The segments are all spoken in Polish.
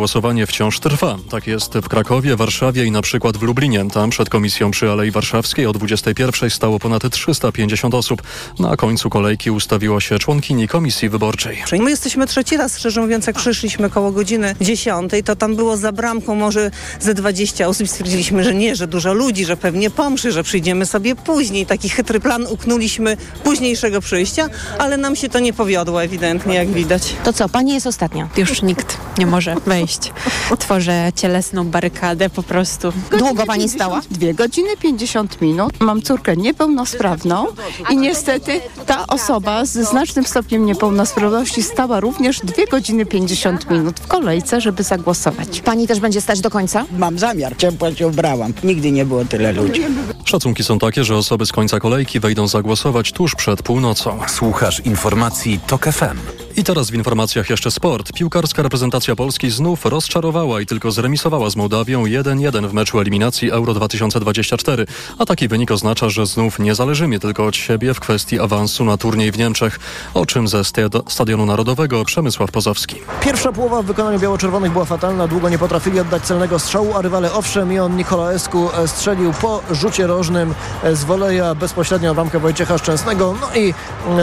głosowanie wciąż trwa. Tak jest w Krakowie, Warszawie i na przykład w Lublinie. Tam przed komisją przy Alei Warszawskiej o 21 stało ponad 350 osób. Na końcu kolejki ustawiła się członkini komisji wyborczej. My jesteśmy trzeci raz, szczerze mówiąc, jak przyszliśmy koło godziny 10, to tam było za bramką może ze 20 osób. Stwierdziliśmy, że nie, że dużo ludzi, że pewnie pomszy, że przyjdziemy sobie później. Taki chytry plan uknuliśmy późniejszego przyjścia, ale nam się to nie powiodło ewidentnie, jak widać. To co, pani jest ostatnia? Już nikt nie może wejść. Tworzę cielesną barykadę po prostu. Długo pani stała? Dwie godziny 50 minut. Mam córkę niepełnosprawną i niestety ta osoba z znacznym stopniem niepełnosprawności stała również dwie godziny 50 minut w kolejce, żeby zagłosować. Pani też będzie stać do końca? Mam zamiar, ciepło się ubrałam. Nigdy nie było tyle ludzi. Szacunki są takie, że osoby z końca kolejki wejdą zagłosować tuż przed północą. Słuchasz informacji TOK FM. I teraz w informacjach jeszcze sport. Piłkarska reprezentacja Polski znów rozczarowała i tylko zremisowała z Mołdawią 1-1 w meczu eliminacji Euro 2024. A taki wynik oznacza, że znów nie zależymy tylko od siebie w kwestii awansu na turniej w Niemczech. O czym ze Stadionu Narodowego Przemysław Pozowski. Pierwsza połowa w wykonaniu biało-czerwonych była fatalna. Długo nie potrafili oddać celnego strzału, a rywale owszem i on Nikolaescu strzelił po rzucie rożnym z woleja bezpośrednio bramkę Wojciecha Szczęsnego. No i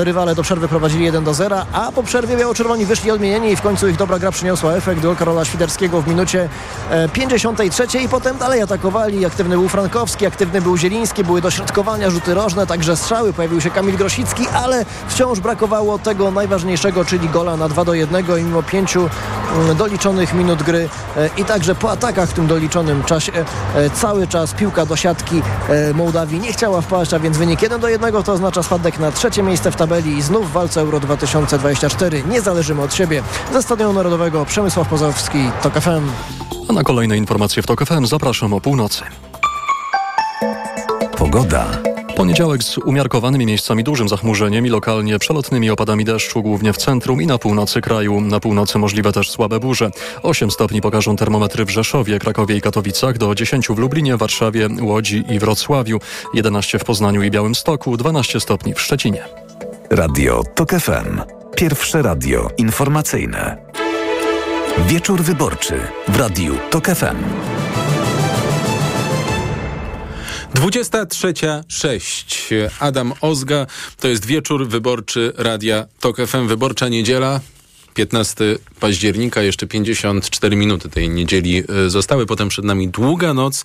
rywale do przerwy prowadzili 1 do 0, a po przerwie biało-czerwoni wyszli odmienieni i w końcu ich dobra gra przyniosła efekt. Gol Karola Świderskiego w minucie 53 i potem dalej atakowali. Aktywny był Frankowski, aktywny był Zieliński, były dośrodkowania, rzuty rożne, także strzały. Pojawił się Kamil Grosicki, ale wciąż brakowało tego najważniejszego, czyli gola na 2 do 1 i mimo pięciu doliczonych minut gry i także po atakach w tym doliczonym czasie cały czas piłka do siatki Mołdawii nie chciała wpaść, a więc wynik 1 do 1 to oznacza spadek na trzecie miejsce w tabeli i znów w walce Euro 2024 nie zależymy od siebie. Ze Stadionu Narodowego Przemysław Pozowski, TOK FM. A na kolejne informacje w TOK FM zapraszam o północy. Pogoda. Poniedziałek z umiarkowanymi miejscami dużym zachmurzeniem i lokalnie przelotnymi opadami deszczu, głównie w centrum i na północy kraju. Na północy możliwe też słabe burze. 8 stopni pokażą termometry w Rzeszowie, Krakowie i Katowicach, do 10 w Lublinie, Warszawie, Łodzi i Wrocławiu, 11 w Poznaniu i Białymstoku, 12 stopni w Szczecinie. Radio TOK FM. Pierwsze radio informacyjne. Wieczór wyborczy w Radiu TOK FM. 23.06. Adam Ozga. To jest wieczór wyborczy Radia TOK FM. Wyborcza niedziela. 15 października, jeszcze 54 minuty tej niedzieli zostały. Potem przed nami długa noc.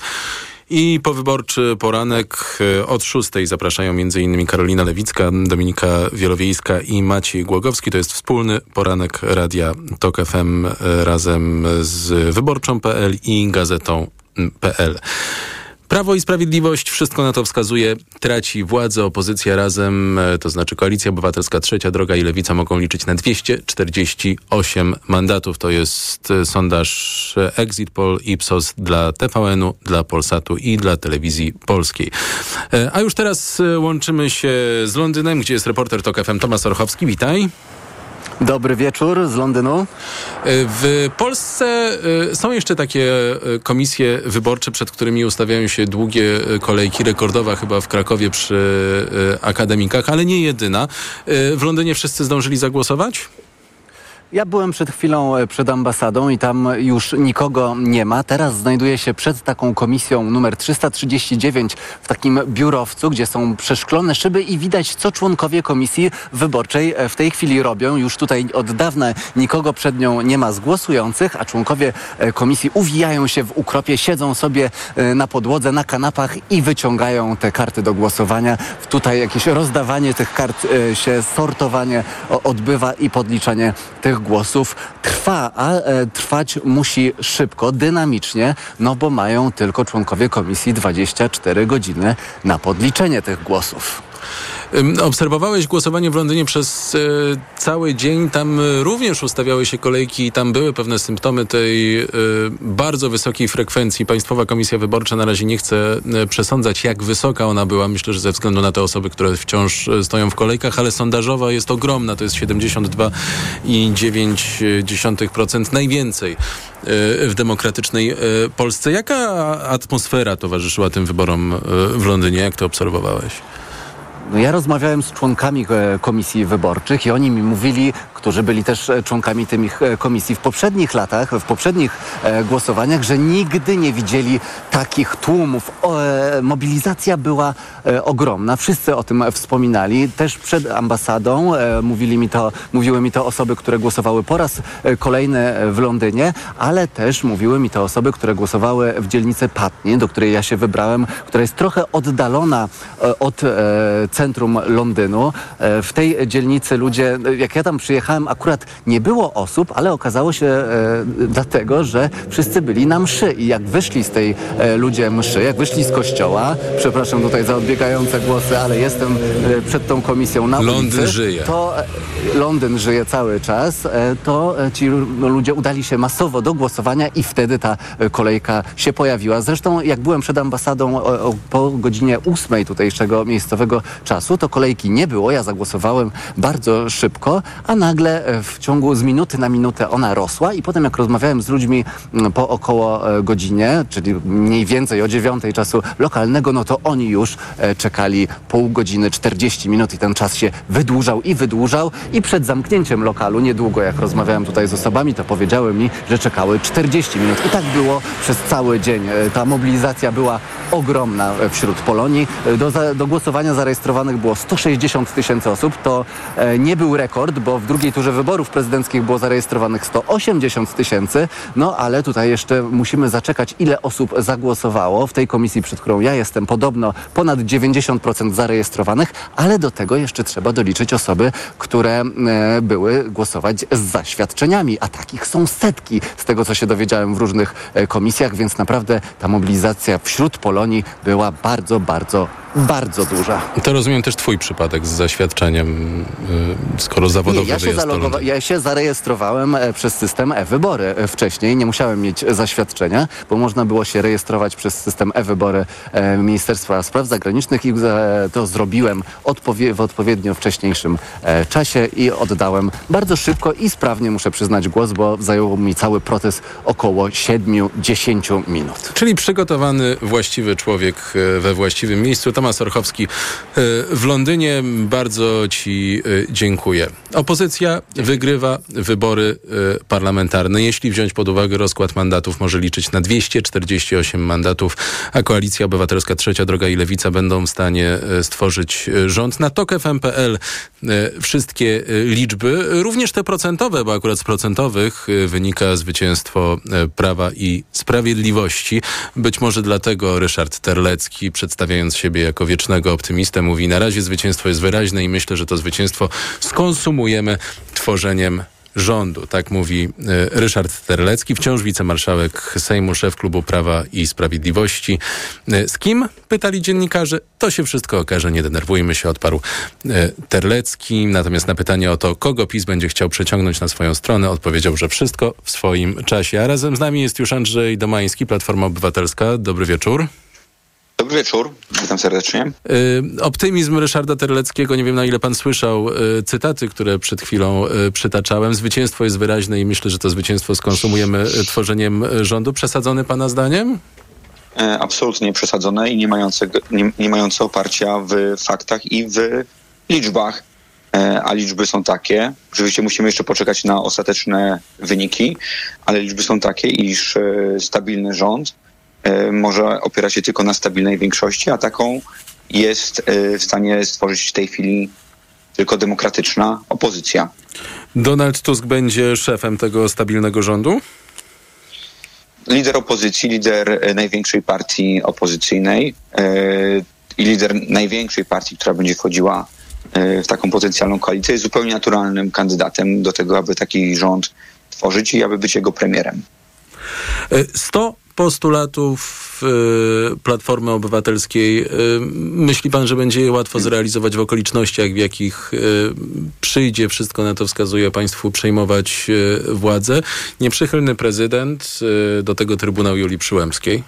I powyborczy poranek od 6 zapraszają m.in. Karolina Lewicka, Dominika Wielowiejska i Maciej Głogowski. To jest wspólny poranek Radia TOK FM razem z Wyborczą.pl i Gazetą.pl. Prawo i Sprawiedliwość, wszystko na to wskazuje, traci władzę, opozycja razem, to znaczy Koalicja Obywatelska, Trzecia Droga i Lewica mogą liczyć na 248 mandatów. To jest sondaż Exit Poll Ipsos dla TVN-u, dla Polsatu i dla Telewizji Polskiej. A już teraz łączymy się z Londynem, gdzie jest reporter TOK FM Tomasz Orchowski. Witaj. Dobry wieczór z Londynu. W Polsce są jeszcze takie komisje wyborcze, przed którymi ustawiają się długie kolejki, rekordowa chyba w Krakowie przy akademikach, ale nie jedyna. W Londynie wszyscy zdążyli zagłosować? Ja byłem przed chwilą przed ambasadą i tam już nikogo nie ma. Teraz znajduję się przed taką komisją numer 339 w takim biurowcu, gdzie są przeszklone szyby i widać, co członkowie komisji wyborczej w tej chwili robią. Już tutaj od dawna nikogo przed nią nie ma z głosujących, a członkowie komisji uwijają się w ukropie, siedzą sobie na podłodze, na kanapach i wyciągają te karty do głosowania. Tutaj jakieś rozdawanie tych kart się, sortowanie odbywa i podliczanie tych głosów trwa, a e, trwać musi szybko, dynamicznie, no bo mają tylko członkowie komisji 24 godziny na podliczenie tych głosów. Obserwowałeś głosowanie w Londynie przez e, cały dzień. Tam również ustawiały się kolejki i tam były pewne symptomy tej e, bardzo wysokiej frekwencji. Państwowa Komisja Wyborcza na razie nie chce e, przesądzać, jak wysoka ona była. Myślę, że ze względu na te osoby, które wciąż stoją w kolejkach, ale sondażowa jest ogromna. To jest 72,9%. Najwięcej w demokratycznej Polsce. Jaka atmosfera towarzyszyła tym wyborom w Londynie? Jak to obserwowałeś? No ja rozmawiałem z członkami komisji wyborczych i oni mi mówili, którzy byli też e, członkami tych e, komisji w poprzednich latach, w poprzednich e, głosowaniach, że nigdy nie widzieli takich tłumów. Mobilizacja była ogromna. Wszyscy o tym wspominali. Też przed ambasadą mówili mi to, mówiły mi to osoby, które głosowały po raz kolejny w Londynie, ale też mówiły mi to osoby, które głosowały w dzielnicy Patnie, do której ja się wybrałem, która jest trochę oddalona od centrum Londynu. W tej dzielnicy ludzie, jak ja tam przyjechałem, akurat nie było osób, ale okazało się e, dlatego, że wszyscy byli na mszy i jak wyszli z tej e, ludzie mszy, jak wyszli z kościoła, przepraszam tutaj za odbiegające głosy, ale jestem e, przed tą komisją na Londyn ulicy, żyje. To e, Londyn żyje cały czas, e, to e, ci lu- ludzie udali się masowo do głosowania i wtedy ta kolejka się pojawiła. Zresztą jak byłem przed ambasadą o, o, po godzinie ósmej tutejszego miejscowego czasu, to kolejki nie było. Ja zagłosowałem bardzo szybko, a nagle e, w ciągu z minuty na minutę ona rosła i potem jak rozmawiałem z ludźmi m, po około e, godzinie, czyli mniej więcej o dziewiątej czasu lokalnego, no to oni już e, czekali pół godziny, 40 minut i ten czas się wydłużał i wydłużał i przed zamknięciem lokalu, niedługo jak rozmawiałem tutaj z osobami, to powiedziały mi, że czekały 40 minut i tak było przez cały dzień. Ta mobilizacja była ogromna wśród Polonii. Do, do głosowania zarejestrowanych było 160 tysięcy osób. To nie był rekord, bo w drugiej turze wyborów prezydenckich było zarejestrowanych 180 tysięcy. No ale tutaj jeszcze musimy zaczekać, ile osób zagłosowało. W tej komisji, przed którą ja jestem, podobno ponad 90% zarejestrowanych, ale do tego jeszcze trzeba doliczyć osoby, które e, były głosować z zaświadczeniami, a takich są setki z tego, co się dowiedziałem w różnych e, komisjach, więc naprawdę ta mobilizacja wśród Polonii była bardzo, bardzo, bardzo duża. To rozumiem też twój przypadek z zaświadczeniem, y, skoro zawodowy Nie, ja, się zalogowa- ja się zarejestrowałem e, przez system e-wybory e, wcześniej. Nie musiałem mieć zaświadczenia, bo można było się rejestrować przez system e-wybory e, Ministerstwa Spraw Zagranicznych i to zrobiłem odpowie- w odpowiednio wcześniejszym czasie i oddałem bardzo szybko i sprawnie, muszę przyznać, głos, bo zajął mi cały proces około 7-10 minut. Czyli przygotowany, właściwy człowiek we właściwym miejscu. Tomasz Orchowski w Londynie. Bardzo Ci dziękuję. Opozycja wygrywa wybory e, parlamentarne. Jeśli wziąć pod uwagę rozkład mandatów, może liczyć na 248 mandatów, a Koalicja Obywatelska Trzecia Droga i Lewica będą w stanie e, stworzyć e, rząd. Na tok.fm.pl wszystkie liczby, również te procentowe, bo akurat z procentowych wynika zwycięstwo Prawa i Sprawiedliwości. Być może dlatego Ryszard Terlecki, przedstawiając siebie jako wiecznego optymistę, mówi na razie zwycięstwo jest wyraźne i myślę, że to zwycięstwo skonsumujemy tworzeniem rządu. Tak mówi e, Ryszard Terlecki, wciąż wicemarszałek Sejmu, szef klubu Prawa i Sprawiedliwości. E, Z kim? Pytali dziennikarze. To się wszystko okaże, nie denerwujmy się, odparł e, Terlecki. Natomiast na pytanie o to, kogo PiS będzie chciał przeciągnąć na swoją stronę, odpowiedział, że wszystko w swoim czasie. A razem z nami jest już Andrzej Domański, Platforma Obywatelska. Dobry wieczór. Dobry wieczór, witam serdecznie. Y, optymizm Ryszarda Terleckiego, nie wiem na ile pan słyszał y, cytaty, które przed chwilą y, przytaczałem. Zwycięstwo jest wyraźne i myślę, że to zwycięstwo skonsumujemy tworzeniem rządu. Przesadzony pana zdaniem? E, absolutnie przesadzone i nie mające, nie, nie mające oparcia w faktach i w liczbach. E, a liczby są takie, oczywiście musimy jeszcze poczekać na ostateczne wyniki, ale liczby są takie, iż e, stabilny rząd może opierać się tylko na stabilnej większości, a taką jest e, w stanie stworzyć w tej chwili tylko demokratyczna opozycja. Donald Tusk będzie szefem tego stabilnego rządu? lider opozycji, lider e, największej partii opozycyjnej e, i lider największej partii, która będzie wchodziła e, w taką potencjalną koalicję, jest zupełnie naturalnym kandydatem do tego, aby taki rząd tworzyć i aby być jego premierem. Y, 100 postulatów y, Platformy Obywatelskiej. Y, myśli pan, że będzie je łatwo zrealizować w okolicznościach, w jakich y, przyjdzie, wszystko na to wskazuje państwu, przejmować władzę? Nieprzychylny prezydent, do tego Trybunał Julii Przyłębskiej.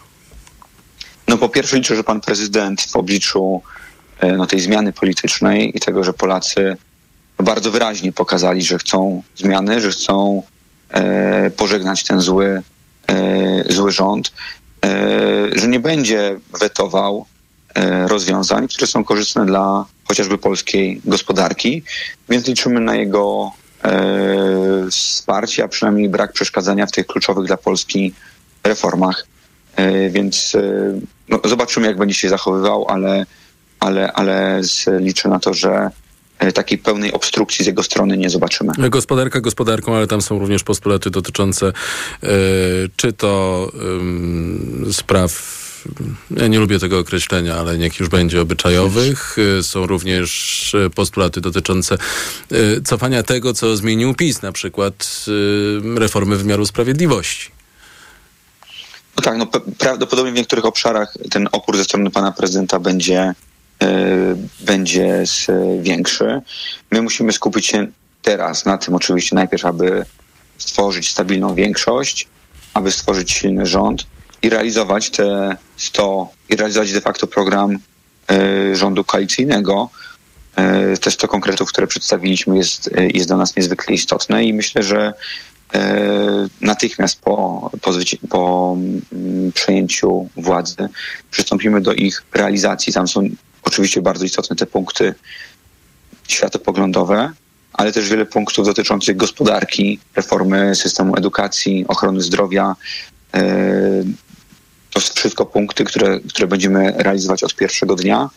No po pierwsze liczę, że pan prezydent w obliczu no, tej zmiany politycznej i tego, że Polacy bardzo wyraźnie pokazali, że chcą zmiany, że chcą e, pożegnać ten zły, zły rząd, e, że nie będzie wetował e, rozwiązań, które są korzystne dla chociażby polskiej gospodarki, więc liczymy na jego e, wsparcie, a przynajmniej brak przeszkadzania w tych kluczowych dla Polski reformach. E, więc e, no, zobaczymy, jak będzie się zachowywał, ale, ale, ale liczę na to, że e, takiej pełnej obstrukcji z jego strony nie zobaczymy. Gospodarka gospodarką, ale tam są również postulaty dotyczące e, czy to spraw ja nie lubię tego określenia, ale niech już będzie obyczajowych. E, Są również e, postulaty dotyczące e, cofania tego, co zmienił PiS, na przykład e, reformy wymiaru sprawiedliwości. No tak, no prawdopodobnie w niektórych obszarach ten opór ze strony pana prezydenta będzie, e, będzie s- większy. My musimy skupić się teraz na tym oczywiście najpierw, aby stworzyć stabilną większość, aby stworzyć silny rząd i realizować te 100, i realizować de facto program e, rządu koalicyjnego. E, Te 100 konkretów, które przedstawiliśmy jest, e, jest dla nas niezwykle istotne i myślę, że e, natychmiast po, po, po mm, przejęciu władzy przystąpimy do ich realizacji. Tam są oczywiście bardzo istotne te punkty światopoglądowe, ale też wiele punktów dotyczących gospodarki, reformy systemu edukacji, ochrony zdrowia. E, To są wszystko punkty, które, które będziemy realizować od pierwszego dnia.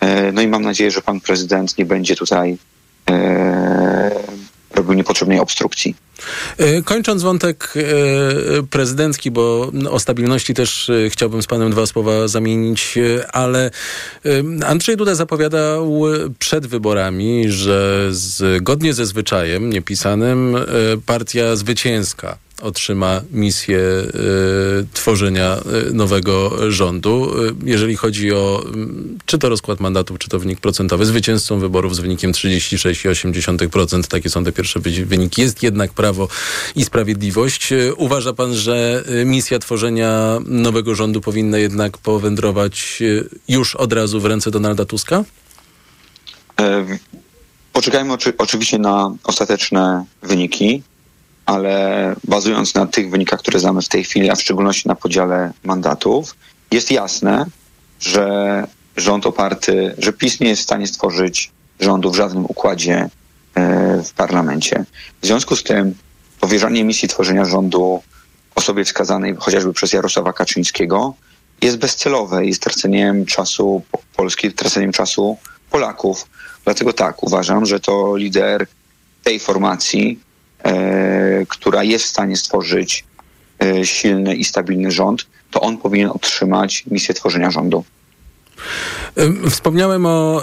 E, No i mam nadzieję, że pan prezydent nie będzie tutaj e, robił niepotrzebnej obstrukcji. E, Kończąc wątek e, prezydencki, bo o stabilności też e, chciałbym z panem dwa słowa zamienić, ale Andrzej Duda zapowiadał przed wyborami, że zgodnie ze zwyczajem niepisanym partia zwycięska otrzyma misję e, tworzenia e, nowego rządu. E, jeżeli chodzi o mm, czy to rozkład mandatów, czy to wynik procentowy, zwycięzcą wyborów z wynikiem 36,8%, takie są te pierwsze wy- wyniki, jest jednak Prawo i Sprawiedliwość. Uważa pan, że misja tworzenia nowego rządu powinna jednak powędrować już od razu w ręce Donalda Tuska? Poczekajmy oczy, oczywiście na ostateczne wyniki, ale bazując na tych wynikach, które znamy w tej chwili, a w szczególności na podziale mandatów, jest jasne, że rząd oparty, że PiS nie jest w stanie stworzyć rządu w żadnym układzie e, w parlamencie. W związku z tym powierzanie misji tworzenia rządu osobie wskazanej chociażby przez Jarosława Kaczyńskiego jest bezcelowe, jest traceniem czasu Po- Polski, traceniem czasu Polaków. Dlatego tak, uważam, że to lider tej formacji, która jest w stanie stworzyć e, silny i stabilny rząd, to on powinien otrzymać misję tworzenia rządu. Wspomniałem o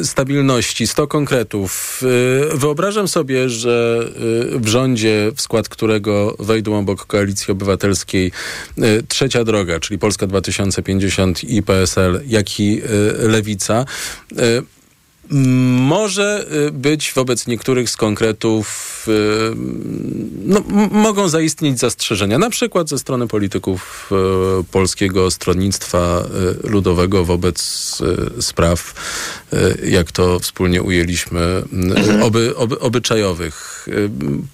y, stabilności, 100 konkretów. Y, wyobrażam sobie, że y, w rządzie, w skład którego wejdą obok Koalicji Obywatelskiej Trzecia Droga, czyli Polska 2050 i PSL, jak i Lewica, może y, być wobec niektórych z konkretów, y, no, mogą zaistnieć zastrzeżenia, na przykład ze strony polityków y, Polskiego Stronnictwa Ludowego wobec spraw, jak to wspólnie ujęliśmy, oby, oby, obyczajowych.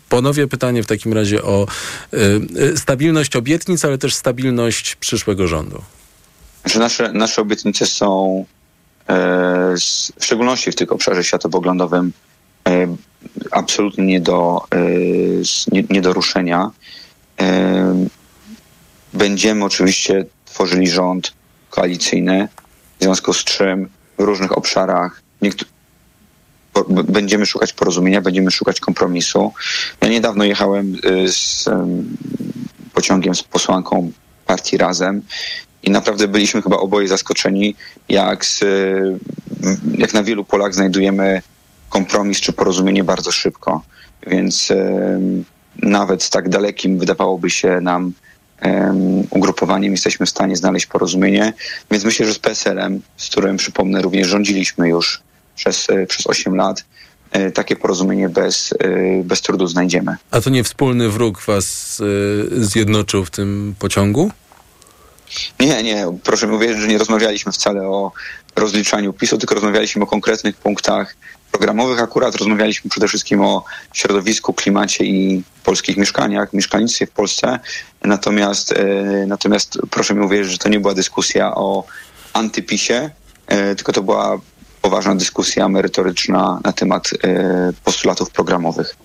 Ponowię pytanie w takim razie o stabilność obietnic, ale też stabilność przyszłego rządu. Że nasze, nasze obietnice są w szczególności w tym obszarze światopoglądowym e, absolutnie nie do, e, nie, nie do ruszenia. E, będziemy oczywiście tworzyli rząd koalicyjny, w związku z czym w różnych obszarach będziemy szukać porozumienia, będziemy szukać kompromisu. Ja niedawno jechałem z em, pociągiem z posłanką partii Razem i naprawdę byliśmy chyba oboje zaskoczeni, jak, z, y, jak na wielu polach znajdujemy kompromis czy porozumienie bardzo szybko. Więc em, nawet z tak dalekim wydawałoby się nam em, ugrupowaniem jesteśmy w stanie znaleźć porozumienie. Więc myślę, że z PSL-em, z którym przypomnę również rządziliśmy już przez, e, przez 8 lat, e, takie porozumienie bez, e, bez trudu znajdziemy. A to nie wspólny wróg was y, zjednoczył w tym pociągu? Nie, nie, proszę mi uwierzyć, że nie rozmawialiśmy wcale o rozliczaniu PiSu, tylko rozmawialiśmy o konkretnych punktach programowych. Akurat rozmawialiśmy przede wszystkim o środowisku, klimacie i polskich mieszkaniach, mieszkalnictwie w Polsce. Natomiast, e, natomiast proszę mi uwierzyć, że to nie była dyskusja o antypisie, e, tylko to była poważna dyskusja merytoryczna na temat e, postulatów programowych.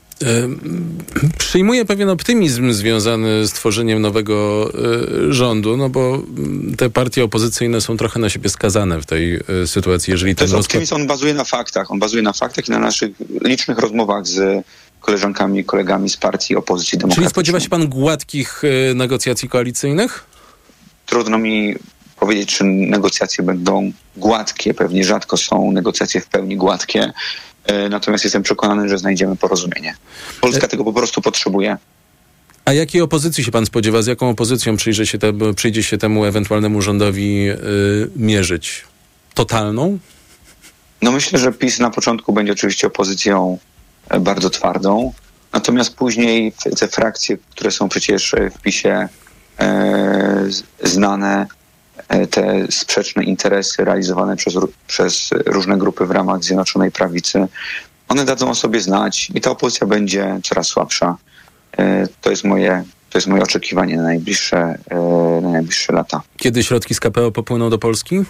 Przyjmuję pewien optymizm związany z tworzeniem nowego y, rządu, no bo mm, te partie opozycyjne są trochę na siebie skazane w tej y, sytuacji, jeżeli ten rozkład... optymizm, on bazuje na faktach. On bazuje na faktach i na naszych licznych rozmowach z koleżankami i kolegami z partii opozycji Czyli demokratycznej. spodziewa się pan gładkich y, negocjacji koalicyjnych? Trudno mi powiedzieć, czy negocjacje będą gładkie. Pewnie rzadko są negocjacje w pełni gładkie. E, Natomiast jestem przekonany, że znajdziemy porozumienie. Polska tego po prostu potrzebuje. A jakiej opozycji się pan spodziewa? Z jaką opozycją przyjdzie się, te, przyjdzie się temu ewentualnemu rządowi y, mierzyć? Totalną? No myślę, że PiS na początku będzie oczywiście opozycją e, bardzo twardą, natomiast później te frakcje, które są przecież e, w PiSie e, znane, e, te sprzeczne interesy realizowane przez, przez różne grupy w ramach Zjednoczonej Prawicy, one dadzą o sobie znać i ta opozycja będzie coraz słabsza. E, To jest moje, to jest moje oczekiwanie na najbliższe, e, na najbliższe lata. Kiedy środki z KPO popłyną do Polski?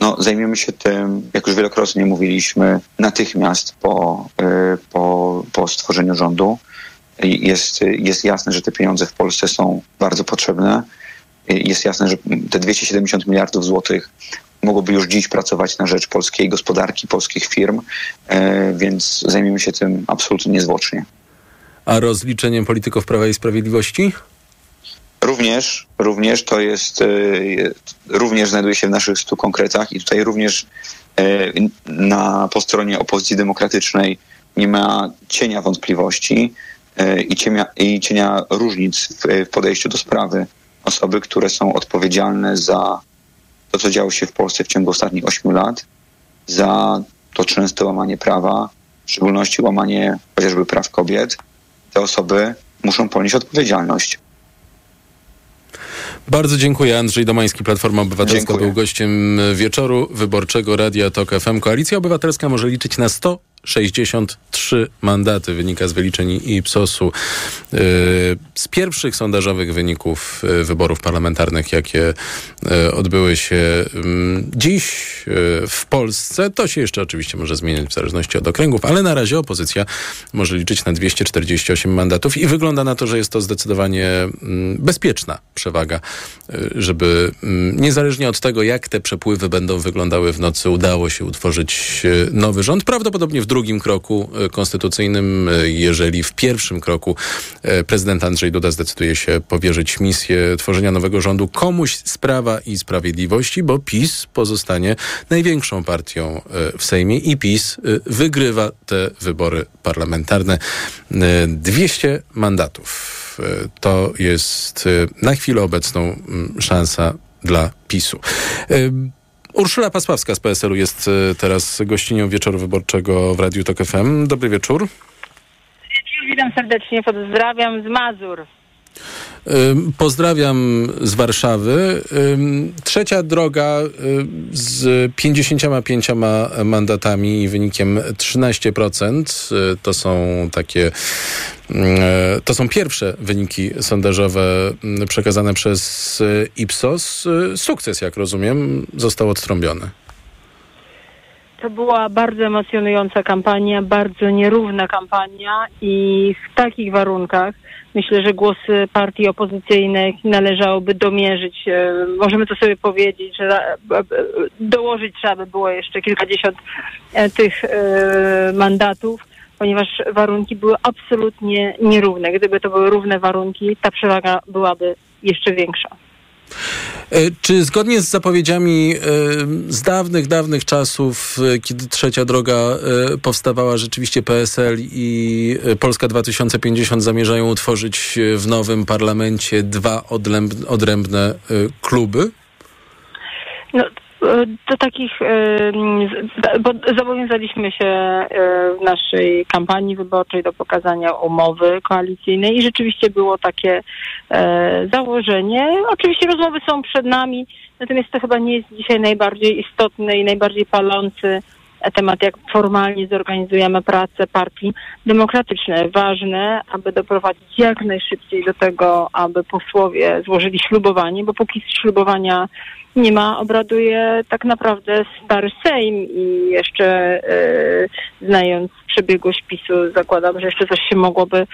No, zajmiemy się tym, jak już wielokrotnie mówiliśmy, natychmiast po, po, po stworzeniu rządu. Jest, jest jasne, że te pieniądze w Polsce są bardzo potrzebne. Jest jasne, że te 270 miliardów złotych mogłoby już dziś pracować na rzecz polskiej gospodarki, polskich firm, e, więc zajmiemy się tym absolutnie niezwłocznie. A rozliczeniem polityków Prawa i Sprawiedliwości? Również, również to jest, e, również znajduje się w naszych stu konkretach i tutaj również e, na, po stronie opozycji demokratycznej nie ma cienia wątpliwości i cienia, i cienia różnic w podejściu do sprawy. Osoby, które są odpowiedzialne za to, co działo się w Polsce w ciągu ostatnich ośmiu lat, za to częste łamanie prawa, w szczególności łamanie chociażby praw kobiet, te osoby muszą ponieść odpowiedzialność. Bardzo dziękuję. Andrzej Domański, Platforma Obywatelska, Dziękuję. był gościem wieczoru wyborczego Radia Tok FM. Koalicja Obywatelska może liczyć na 163 mandaty, wynika z wyliczeń Ipsosu. Yy, Z pierwszych sondażowych wyników yy, wyborów parlamentarnych, jakie yy, odbyły się ym, dziś w Polsce, to się jeszcze oczywiście może zmieniać w zależności od okręgów, ale na razie opozycja może liczyć na 248 mandatów i wygląda na to, że jest to zdecydowanie mm, bezpieczna przewaga, y, żeby mm, niezależnie od tego, jak te przepływy będą wyglądały w nocy, udało się utworzyć y, nowy rząd. Prawdopodobnie w drugim kroku y, konstytucyjnym, y, jeżeli w pierwszym kroku y, prezydent Andrzej Duda zdecyduje się powierzyć misję tworzenia nowego rządu komuś z Prawa i Sprawiedliwości, bo PiS pozostanie największą partią w Sejmie i PiS wygrywa te wybory parlamentarne. Y, 200 mandatów. To jest na chwilę obecną szansa dla PiSu. Urszula Pasławska z PSL-u jest y, teraz gościnią wieczoru wyborczego w Radiu Tok FM. Dobry wieczór. Witam serdecznie, pozdrawiam z Mazur. Pozdrawiam z Warszawy. Trzecia droga z 55 mandatami i wynikiem 13%. y, To są takie, y, to są pierwsze wyniki sondażowe przekazane przez y, Ipsos. Y, Sukces, jak rozumiem, został odtrąbiony. To była bardzo emocjonująca kampania, bardzo nierówna kampania i w takich warunkach myślę, że głosy partii opozycyjnych należałoby domierzyć. E, Możemy to sobie powiedzieć, że e, e, dołożyć trzeba by było jeszcze kilkadziesiąt tych mandatów, ponieważ warunki były absolutnie nierówne. Gdyby to były równe warunki, ta przewaga byłaby jeszcze większa. E, Czy zgodnie z zapowiedziami e, z dawnych, dawnych czasów, e, kiedy trzecia droga powstawała, rzeczywiście PSL i Polska 2050 zamierzają utworzyć w nowym parlamencie dwa odrębne kluby? Do takich, e, bo zobowiązaliśmy się e, w naszej kampanii wyborczej do pokazania umowy koalicyjnej i rzeczywiście było takie e, założenie. Oczywiście rozmowy są przed nami, natomiast to chyba nie jest dzisiaj najbardziej istotny i najbardziej palący temat, jak formalnie zorganizujemy pracę partii demokratycznej. Ważne, aby doprowadzić jak najszybciej do tego, aby posłowie złożyli ślubowanie, bo póki ślubowania nie ma, obraduje tak naprawdę stary Sejm i jeszcze e, znając przebiegłość PiSu zakładam, że jeszcze coś się mogłoby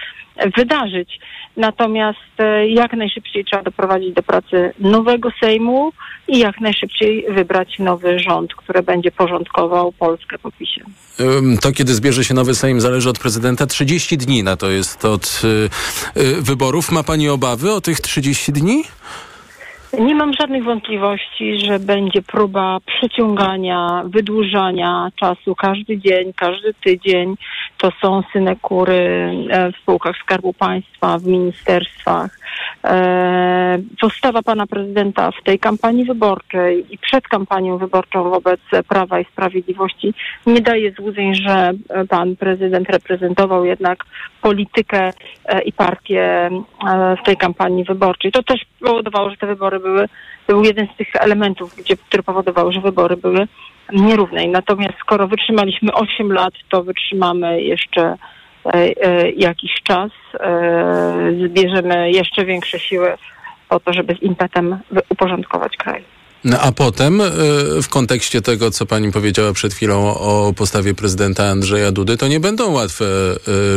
wydarzyć. Natomiast e, jak najszybciej trzeba doprowadzić do pracy nowego Sejmu i jak najszybciej wybrać nowy rząd, który będzie porządkował Polskę po PiSie. To, kiedy zbierze się nowy Sejm, zależy od prezydenta. 30 dni na to jest od y, y, wyborów. Ma pani obawy o tych 30 dni? Nie mam żadnych wątpliwości, że będzie próba przeciągania, wydłużania czasu każdy dzień, każdy tydzień. To są synekury e, w spółkach Skarbu Państwa, w ministerstwach. E, Postawa pana prezydenta w tej kampanii wyborczej i przed kampanią wyborczą wobec Prawa i Sprawiedliwości nie daje złudzeń, że pan prezydent reprezentował jednak politykę e, i partię e, w tej kampanii wyborczej. To też powodowało, że te wybory były, był jeden z tych elementów, gdzie, który powodował, że wybory były nierówne. Natomiast skoro wytrzymaliśmy 8 lat, to wytrzymamy jeszcze jakiś czas, e, zbierzemy jeszcze większe siły po to, żeby z impetem uporządkować kraj. No, a potem y, w kontekście tego, co pani powiedziała przed chwilą o postawie prezydenta Andrzeja Dudy, to nie będą łatwe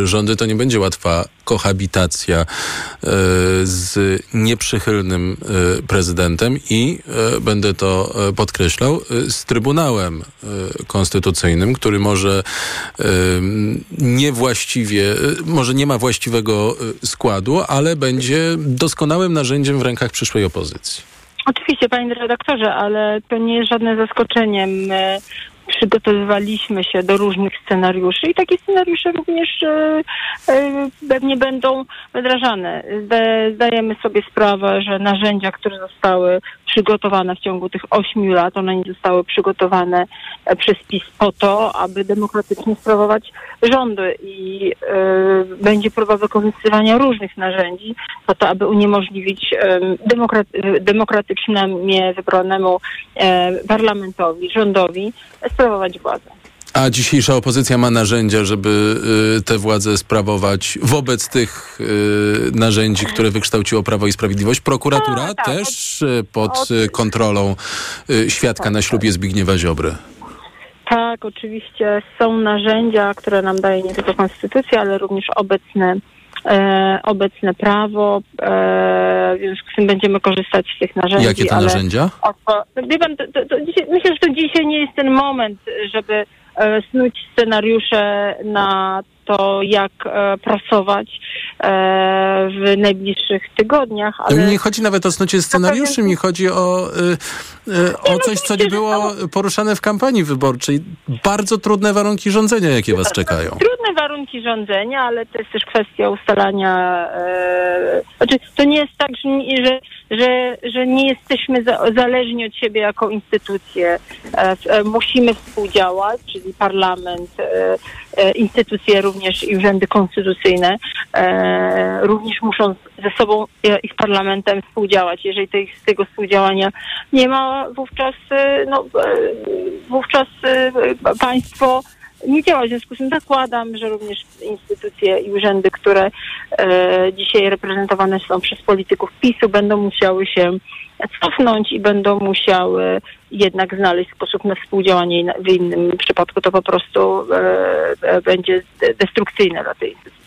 y, rządy, to nie będzie łatwa kohabitacja y, z nieprzychylnym prezydentem i będę to podkreślał, z Trybunałem Konstytucyjnym, który może niewłaściwie, może nie ma właściwego składu, ale będzie doskonałym narzędziem w rękach przyszłej opozycji. Oczywiście, panie redaktorze, ale to nie jest żadne zaskoczenie. My przygotowywaliśmy się do różnych scenariuszy i takie scenariusze również e, e, pewnie będą wdrażane. Zda- Zdajemy sobie sprawę, że narzędzia, które zostały przygotowane w ciągu tych ośmiu lat, one nie zostały przygotowane e, przez PiS po to, aby demokratycznie sprawować rządy i e, będzie próba wykorzystywania różnych narzędzi po to, aby uniemożliwić e, demokraty- demokratycznemu wybranemu parlamentowi, rządowi sprawować władzę. A dzisiejsza opozycja ma narzędzia, żeby y, tę władzę sprawować wobec tych y, narzędzi, które wykształciło Prawo i Sprawiedliwość. Prokuratura też y, pod kontrolą y, świadka na ślubie Zbigniewa Ziobry. Tak, oczywiście są narzędzia, które nam daje nie tylko konstytucja, ale również obecne, e, obecne prawo. E, w związku z tym będziemy korzystać z tych narzędzi. Jakie to narzędzia? Odpo- Wie pan, to, to, dzisiaj, myślę, że to dzisiaj nie jest ten moment, żeby snuć scenariusze na to, jak e, pracować e, w najbliższych tygodniach. Mi Ale nie chodzi nawet o snucie scenariuszy, mi chodzi o, y, o coś, co nie było poruszane w kampanii wyborczej. Bardzo trudne warunki rządzenia, jakie was czekają. trudne warunki rządzenia, ale to jest też kwestia ustalania. E, znaczy, to nie jest tak, że, nie- że, że, nie jesteśmy za, zależni od siebie jako instytucje. E, e, musimy współdziałać, czyli parlament, instytucje również i urzędy konstytucyjne również muszą ze sobą i z parlamentem współdziałać. Jeżeli tej, z tego współdziałania nie ma, wówczas, e, no, e, wówczas e, państwo nie działa. W związku z tym zakładam, że również instytucje i urzędy, które e, dzisiaj reprezentowane są przez polityków PiSu, będą musiały się cofnąć i będą musiały jednak znaleźć sposób na współdziałanie. W innym przypadku to po prostu e, będzie de- destrukcyjne dla tej instytucji.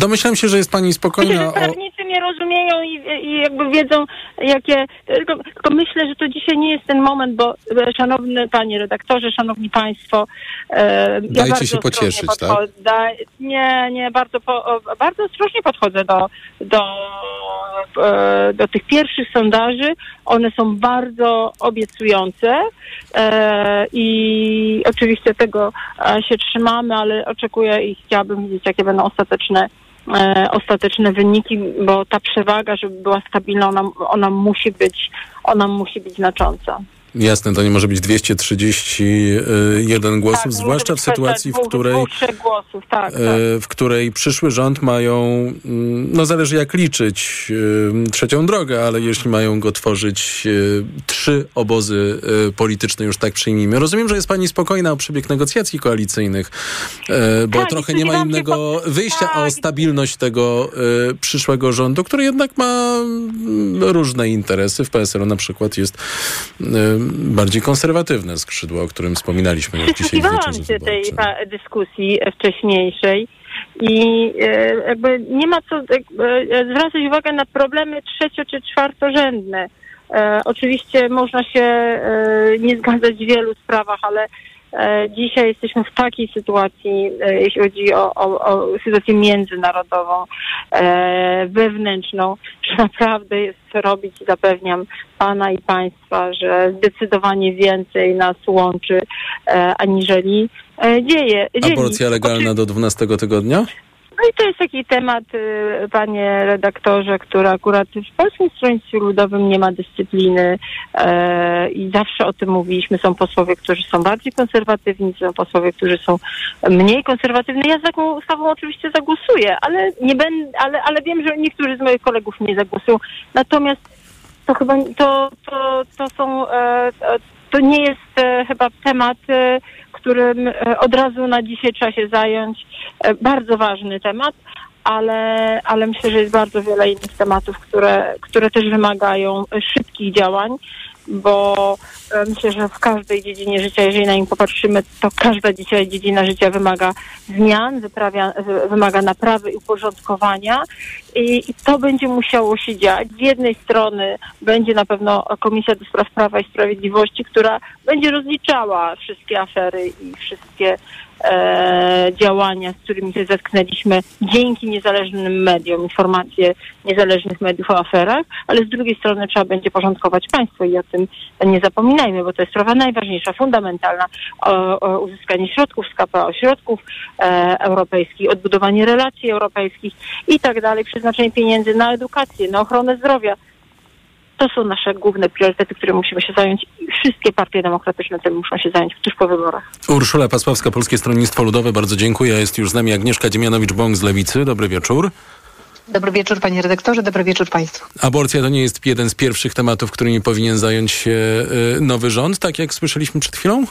Domyślam się, że jest pani Myślę, spokojna że o... prawnicy mnie rozumieją i, i jakby wiedzą, jakie. Tylko, tylko myślę, że to dzisiaj nie jest ten moment, bo e, szanowny panie redaktorze, szanowni państwo. E, Dajcie bardzo się pocieszyć, tak? podcho- Da, nie, nie, bardzo, po, o, bardzo ostrożnie podchodzę do, do, e, do tych pierwszych sondaży. One są bardzo obiecujące e, i oczywiście tego się trzymamy, ale oczekuję i chciałabym widzieć, jakie będą ostateczne e, ostateczne wyniki, bo ta przewaga, żeby była stabilna, ona, ona musi być, ona musi być znacząca. Jasne, to nie może być 231 głosów, Tak, zwłaszcza w sytuacji, w kwestia której, Dwóch, trzech głosów, tak. tak. e, w której przyszły rząd mają, mm, no zależy jak liczyć, e, trzecią drogę, ale jeśli mają go tworzyć e, trzy obozy polityczne, już tak przyjmijmy. Rozumiem, że jest pani spokojna o przebieg negocjacji koalicyjnych, bo Tak, trochę nie ma innego wyjścia, a o tak. stabilność tego przyszłego rządu, który jednak ma mm, różne interesy. W PSL na przykład jest bardziej konserwatywne skrzydło, o którym wspominaliśmy już dzisiaj Przysłuchiwałam się tej pa- dyskusji e, wcześniejszej i e, jakby nie ma co e, zwracać uwagę na problemy trzecio czy czwartorzędne. E, oczywiście można się e, nie zgadzać w wielu sprawach, ale e, dzisiaj jesteśmy w takiej sytuacji, e, jeśli chodzi o, o, o sytuację międzynarodową, e, wewnętrzną, że naprawdę jest co robić i zapewniam Pana i Państwa, że zdecydowanie więcej nas łączy, e, aniżeli e, dzieje. Aborcja legalna do 12 tygodnia? No i to jest taki temat, y, panie redaktorze, który akurat w Polskim Stronnictwie Ludowym nie ma dyscypliny e, i zawsze o tym mówiliśmy. Są posłowie, którzy są bardziej konserwatywni, są posłowie, którzy są mniej konserwatywni. Ja za taką ustawą oczywiście zagłosuję, ale nie będę, ale, ale wiem, że niektórzy z moich kolegów nie zagłosują. Natomiast to chyba to, to, to są e, to nie jest e, chyba temat, e, którym e, od razu na dzisiaj trzeba się zająć. E, bardzo ważny temat, ale, ale myślę, że jest bardzo wiele innych tematów, które, które też wymagają e, szybkich działań, bo e, myślę, że w każdej dziedzinie życia, jeżeli na nim popatrzymy, to każda dzisiaj dziedzina życia wymaga zmian, wyprawia, wy- wymaga naprawy i uporządkowania i, i to będzie musiało się dziać. Z jednej strony będzie na pewno Komisja do Spraw Prawa i Sprawiedliwości, która będzie rozliczała wszystkie afery i wszystkie e, działania, z którymi się zetknęliśmy dzięki niezależnym mediom, informacje niezależnych mediów o aferach, ale z drugiej strony trzeba będzie porządkować państwo i o tym nie zapominajmy, bo to jest sprawa najważniejsza, fundamentalna, o, o uzyskanie środków z KPO, środków e, europejskich, odbudowanie relacji europejskich i tak dalej, przeznaczenie pieniędzy na edukację, na ochronę zdrowia. To są nasze główne priorytety, które musimy się zająć i wszystkie partie demokratyczne tym muszą się zająć tuż po wyborach. Urszula Pasławska, Polskie Stronnictwo Ludowe, bardzo dziękuję. Jest już z nami Agnieszka Dziemianowicz-Bąk z Lewicy. Dobry wieczór. Dobry wieczór panie redaktorze, dobry wieczór państwu. Aborcja to nie jest jeden z pierwszych tematów, którymi powinien zająć się y, nowy rząd, tak jak słyszeliśmy przed chwilą?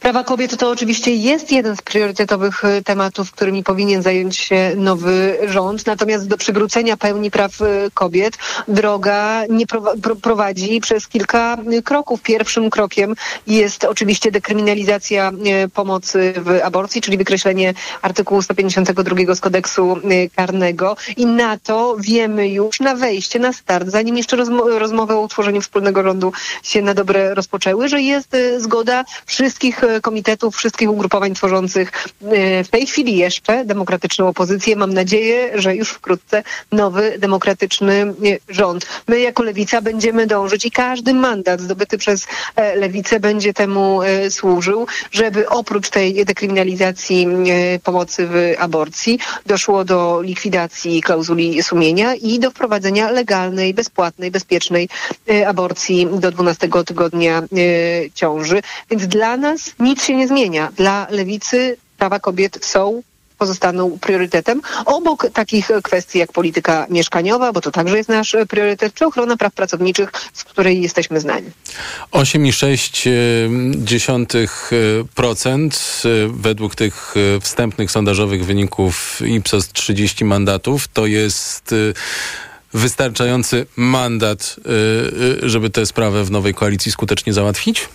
Prawa kobiet to oczywiście jest jeden z priorytetowych e, tematów, którymi powinien zająć się nowy rząd. Natomiast do przywrócenia pełni praw e, kobiet droga nie prowa- pro- prowadzi przez kilka e, kroków. Pierwszym krokiem jest oczywiście dekryminalizacja pomocy w aborcji, czyli wykreślenie artykułu 152 z kodeksu karnego. I na to wiemy już na wejście, na start, zanim jeszcze rozmo- rozmowy o utworzeniu wspólnego rządu się na dobre rozpoczęły, że jest zgoda wszystkich komitetów, wszystkich ugrupowań tworzących e, w tej chwili jeszcze demokratyczną opozycję. Mam nadzieję, że już wkrótce nowy demokratyczny e, rząd. My jako Lewica będziemy dążyć i każdy mandat zdobyty przez e, Lewicę będzie temu służył, żeby oprócz tej dekryminalizacji pomocy w aborcji doszło do likwidacji klauzuli sumienia i do wprowadzenia legalnej, bezpłatnej, bezpiecznej aborcji do 12 tygodnia ciąży. Więc dla nas nic się nie zmienia. Dla lewicy prawa kobiet są pozostaną priorytetem. Obok takich kwestii jak polityka mieszkaniowa, bo to także jest nasz priorytet, czy ochrona praw pracowniczych, z której jesteśmy znani. 8,6% y, według tych y, wstępnych sondażowych wyników Ipsos 30 mandatów to jest y, wystarczający mandat, żeby tę sprawę w nowej koalicji skutecznie załatwić?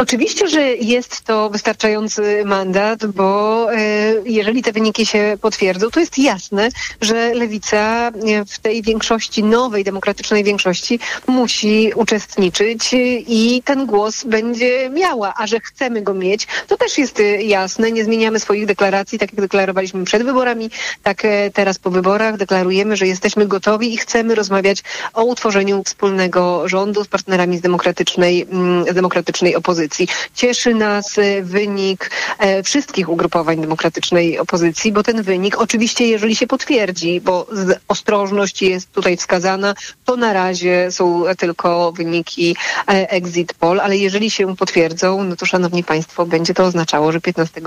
Oczywiście, że jest to wystarczający mandat, bo e, jeżeli te wyniki się potwierdzą, to jest jasne, że lewica e, w tej większości, nowej demokratycznej większości musi uczestniczyć i ten głos będzie miała, a że chcemy go mieć, to też jest e, jasne. Nie zmieniamy swoich deklaracji, tak jak deklarowaliśmy przed wyborami, tak teraz po wyborach deklarujemy, że jesteśmy gotowi i chcemy rozmawiać o utworzeniu wspólnego rządu z partnerami z demokratycznej, mm, z demokratycznej opozycji. Opozycji. Cieszy nas e, wynik e, wszystkich ugrupowań demokratycznej opozycji, bo ten wynik oczywiście, jeżeli się potwierdzi, bo ostrożność jest tutaj wskazana, to na razie są tylko wyniki e, exit poll, ale jeżeli się potwierdzą, no to szanowni państwo, będzie to oznaczało, że 15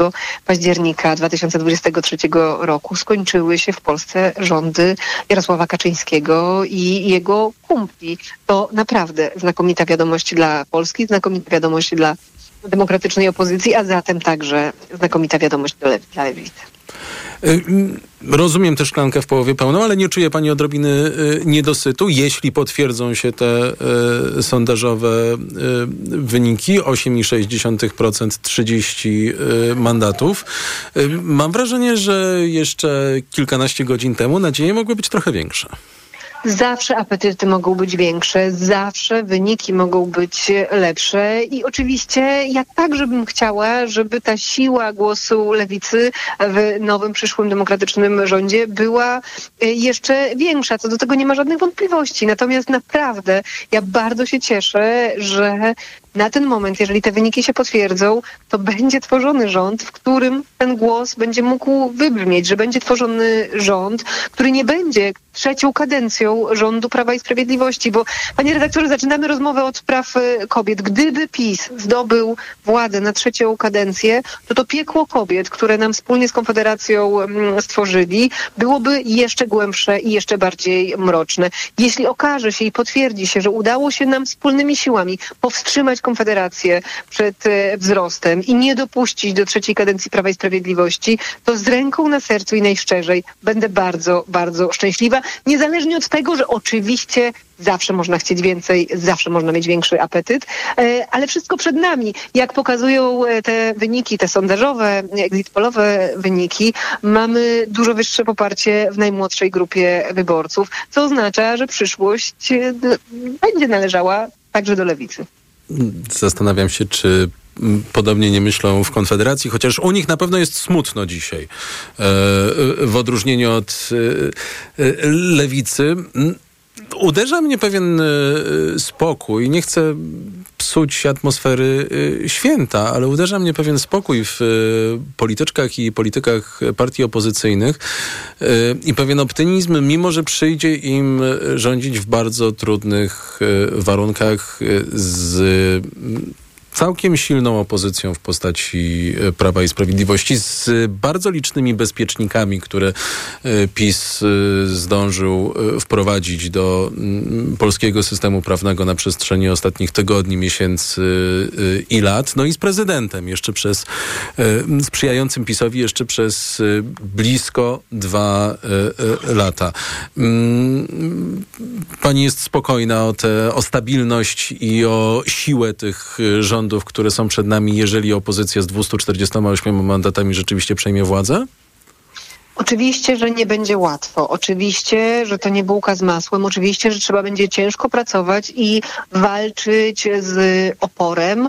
października 2023 roku skończyły się w Polsce rządy Jarosława Kaczyńskiego i jego kumpli. To naprawdę znakomita wiadomość dla Polski, znakomita wiadomość dla demokratycznej opozycji, a zatem także znakomita wiadomość dla, lew- dla lewicy. Y, Rozumiem tę szklankę w połowie pełną, ale nie czuje pani odrobiny y, niedosytu, jeśli potwierdzą się te y, sondażowe y, wyniki 8,6%, 30 y, mandatów. Y, Mam wrażenie, że jeszcze kilkanaście godzin temu nadzieje mogły być trochę większe. Zawsze apetyty mogą być większe, zawsze wyniki mogą być lepsze i oczywiście ja także bym chciała, żeby ta siła głosu lewicy w nowym przyszłym demokratycznym rządzie była e, jeszcze większa. Co do tego nie ma żadnych wątpliwości. Natomiast naprawdę ja bardzo się cieszę, że na ten moment, jeżeli te wyniki się potwierdzą, to będzie tworzony rząd, w którym ten głos będzie mógł wybrzmieć, że będzie tworzony rząd, który nie będzie trzecią kadencją rządu Prawa i Sprawiedliwości, bo panie redaktorze, zaczynamy rozmowę od praw e, kobiet. Gdyby PiS zdobył władzę na trzecią kadencję, to to piekło kobiet, które nam wspólnie z Konfederacją mm, stworzyli, byłoby jeszcze głębsze i jeszcze bardziej mroczne. Jeśli okaże się i potwierdzi się, że udało się nam wspólnymi siłami powstrzymać Konfederację przed e, wzrostem i nie dopuścić do trzeciej kadencji Prawa i Sprawiedliwości, to z ręką na sercu i najszczerzej będę bardzo, bardzo szczęśliwa. Niezależnie od tego, że oczywiście zawsze można chcieć więcej, zawsze można mieć większy apetyt, e, ale wszystko przed nami. Jak pokazują e, te wyniki, te sondażowe, exit pollowe wyniki, mamy dużo wyższe poparcie w najmłodszej grupie wyborców, co oznacza, że przyszłość będzie należała także do lewicy. Zastanawiam się, czy mm, podobnie nie myślą w Konfederacji, chociaż u nich na pewno jest smutno dzisiaj, e, w odróżnieniu od e, e, lewicy. Uderza mnie pewien e, spokój. Nie chcę psuć atmosfery e, święta, ale uderza mnie pewien spokój w e, polityczkach i politykach partii opozycyjnych i pewien optymizm, mimo że przyjdzie im rządzić w bardzo trudnych warunkach z całkiem silną opozycją w postaci e, Prawa i Sprawiedliwości, z bardzo licznymi bezpiecznikami, które e, PiS e, zdążył e, wprowadzić do mm, polskiego systemu prawnego na przestrzeni ostatnich tygodni, miesięcy e, i lat. No i z prezydentem jeszcze przez, e, sprzyjającym PiSowi jeszcze przez e, blisko dwa e, e, lata. Mm, Pani jest spokojna o, te, o stabilność i o siłę tych y, rządów, które są przed nami, jeżeli opozycja z 248 mandatami rzeczywiście przejmie władzę? Oczywiście, że nie będzie łatwo. Oczywiście, że to nie bułka z masłem. Oczywiście, że trzeba będzie ciężko pracować i walczyć z oporem.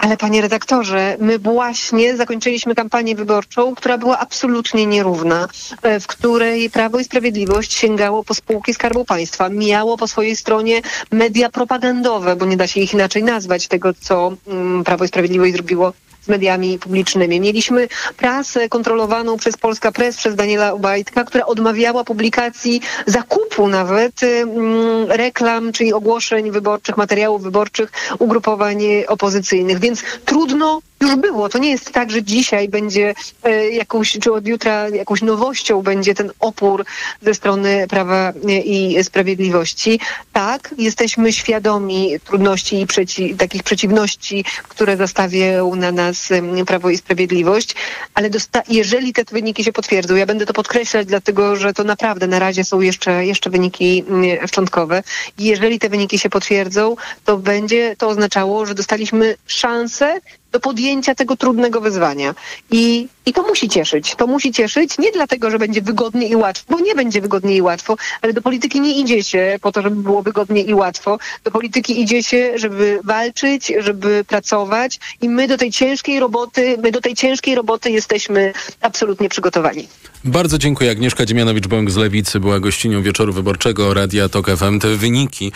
Ale panie redaktorze, my właśnie zakończyliśmy kampanię wyborczą, która była absolutnie nierówna, e, w której Prawo i Sprawiedliwość sięgało po spółki Skarbu Państwa, miało po swojej stronie media propagandowe, bo nie da się ich inaczej nazwać, tego co mm, Prawo i Sprawiedliwość zrobiło z mediami publicznymi. Mieliśmy prasę kontrolowaną przez Polska Press, przez Daniela Obajtka, która odmawiała publikacji zakupu nawet mm, reklam, czyli ogłoszeń wyborczych, materiałów wyborczych ugrupowań opozycyjnych. Więc trudno już było. To nie jest tak, że dzisiaj będzie e, jakąś, czy od jutra jakąś nowością będzie ten opór ze strony Prawa e, i Sprawiedliwości. Tak, jesteśmy świadomi trudności i przeci takich przeciwności, które zastawią na nas Prawo i Sprawiedliwość, ale jeżeli te wyniki się potwierdzą, ja będę to podkreślać, dlatego że to naprawdę na razie są jeszcze, jeszcze wyniki mm, szczątkowe. Jeżeli te wyniki się potwierdzą, to będzie to oznaczało, że dostaliśmy szansę do podjęcia tego trudnego wyzwania. I, i to musi cieszyć. To musi cieszyć nie dlatego, że będzie wygodnie i łatwo, bo nie będzie wygodnie i łatwo, ale do polityki nie idzie się po to, żeby było wygodnie i łatwo. Do polityki idzie się, żeby walczyć, żeby pracować i my do tej ciężkiej roboty, my do tej ciężkiej roboty jesteśmy absolutnie przygotowani. Bardzo dziękuję. Agnieszka Dziemianowicz-Bąk z Lewicy była gościnią wieczoru wyborczego Radia Tok FM. Te wyniki,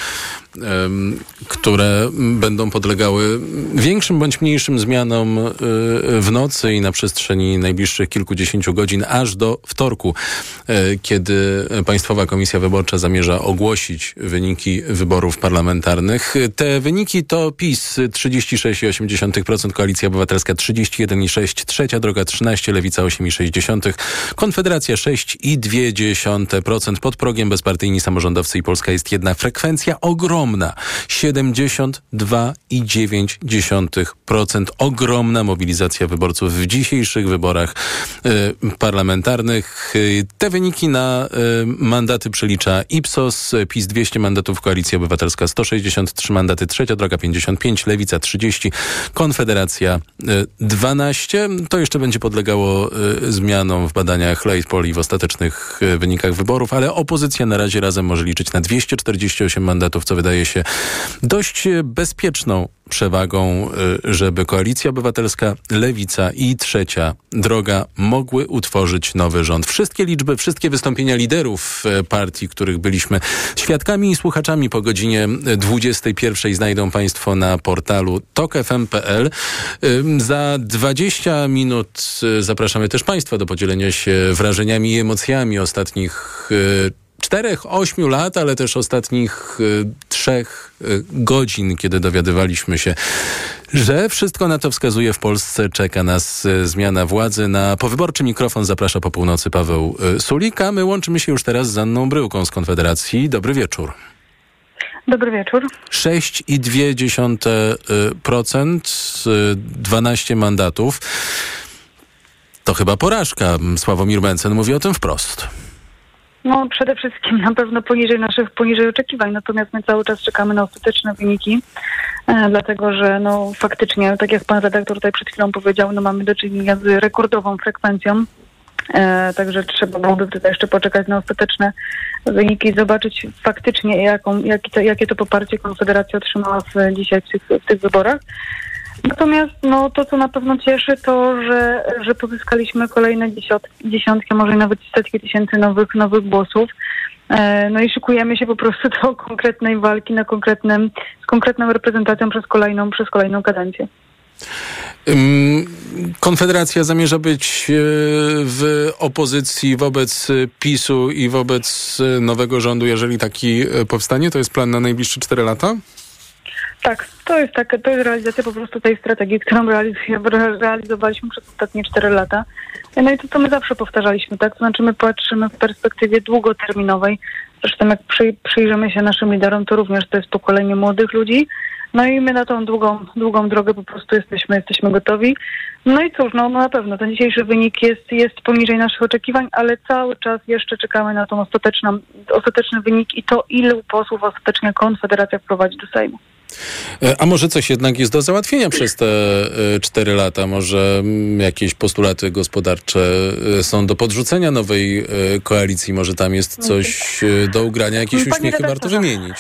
em, które będą podlegały większym bądź mniejszym zmianom e, w nocy i na przestrzeni najbliższych kilkudziesięciu godzin, aż do wtorku, e, kiedy Państwowa Komisja Wyborcza zamierza ogłosić wyniki wyborów parlamentarnych. Te wyniki to PiS 36,8%, Koalicja Obywatelska 31,6%, Trzecia Droga 13%, Lewica 8,6%, Konfederacja 6,2%. Pod progiem bezpartyjni samorządowcy i Polska jest jedna frekwencja ogromna. 72,9%. Ogromna mobilizacja wyborców w dzisiejszych wyborach y, parlamentarnych. Y, te wyniki na y, mandaty przelicza Ipsos. PiS 200 mandatów, Koalicja Obywatelska 163 mandaty, Trzecia Droga 55, Lewica 30, Konfederacja y, 12. To jeszcze będzie podlegało zmianom w badaniach Leitpol w ostatecznych wynikach wyborów, ale opozycja na razie razem może liczyć na 248 mandatów, co wydaje się dość bezpieczną przewagą, żeby Koalicja Obywatelska, Lewica i Trzecia Droga mogły utworzyć nowy rząd. Wszystkie liczby, wszystkie wystąpienia liderów y, partii, których byliśmy świadkami i słuchaczami po godzinie 21 znajdą Państwo na portalu tokfm.pl. Y, Za 20 minut y, zapraszamy też Państwa do podzielenia się wrażeniami i emocjami ostatnich y, czterech, ośmiu lat, ale też ostatnich y, trzech y, godzin, kiedy dowiadywaliśmy się, że wszystko na to wskazuje w Polsce. Czeka nas y, zmiana władzy. Na powyborczy mikrofon zaprasza po północy Paweł y, Sulik, a my łączymy się już teraz z Anną Bryłką z Konfederacji. Dobry wieczór. Dobry wieczór. 6,2%, y, 12 mandatów. To chyba porażka. Sławomir Mencen mówi o tym wprost. No przede wszystkim na pewno poniżej naszych, poniżej oczekiwań, natomiast my cały czas czekamy na ostateczne wyniki, e, dlatego że no faktycznie, tak jak pan redaktor tutaj przed chwilą powiedział, no mamy do czynienia z rekordową frekwencją, e, także trzeba byłoby tutaj jeszcze poczekać na ostateczne wyniki i zobaczyć faktycznie jaką, jaki to, jakie to poparcie Konfederacja otrzymała w, dzisiaj w tych, w tych wyborach. Natomiast no, to, co na pewno cieszy, to, że, że pozyskaliśmy kolejne dziesiąt, dziesiątki, może nawet setki tysięcy nowych, nowych głosów. E, No i szykujemy się po prostu do konkretnej walki na konkretnym, z konkretną reprezentacją przez kolejną, przez kolejną kadencję. Ym, Konfederacja zamierza być e, w opozycji wobec PiSu i wobec e, nowego rządu, jeżeli taki powstanie? To jest plan na najbliższe 4 lata? Tak, to jest tak, to jest realizacja po prostu tej strategii, którą realizowaliśmy przez ostatnie 4 lata. No i to, co my zawsze powtarzaliśmy, tak? To znaczy my patrzymy w perspektywie długoterminowej. Zresztą jak przy, przyjrzymy się naszym liderom, to również to jest pokolenie młodych ludzi. No i my na tą długą, długą drogę po prostu jesteśmy, jesteśmy gotowi. No i cóż, no, no na pewno ten dzisiejszy wynik jest, jest poniżej naszych oczekiwań, ale cały czas jeszcze czekamy na ostateczną, ostateczny wynik i to, ilu posłów ostatecznie Konfederacja wprowadzi do Sejmu. E, A może coś jednak jest do załatwienia przez te e, 4 lata? Może mm, jakieś postulaty gospodarcze e, są do podrzucenia nowej koalicji? Może tam jest coś do ugrania? Jakieś Panie uśmiechy warto wymienić?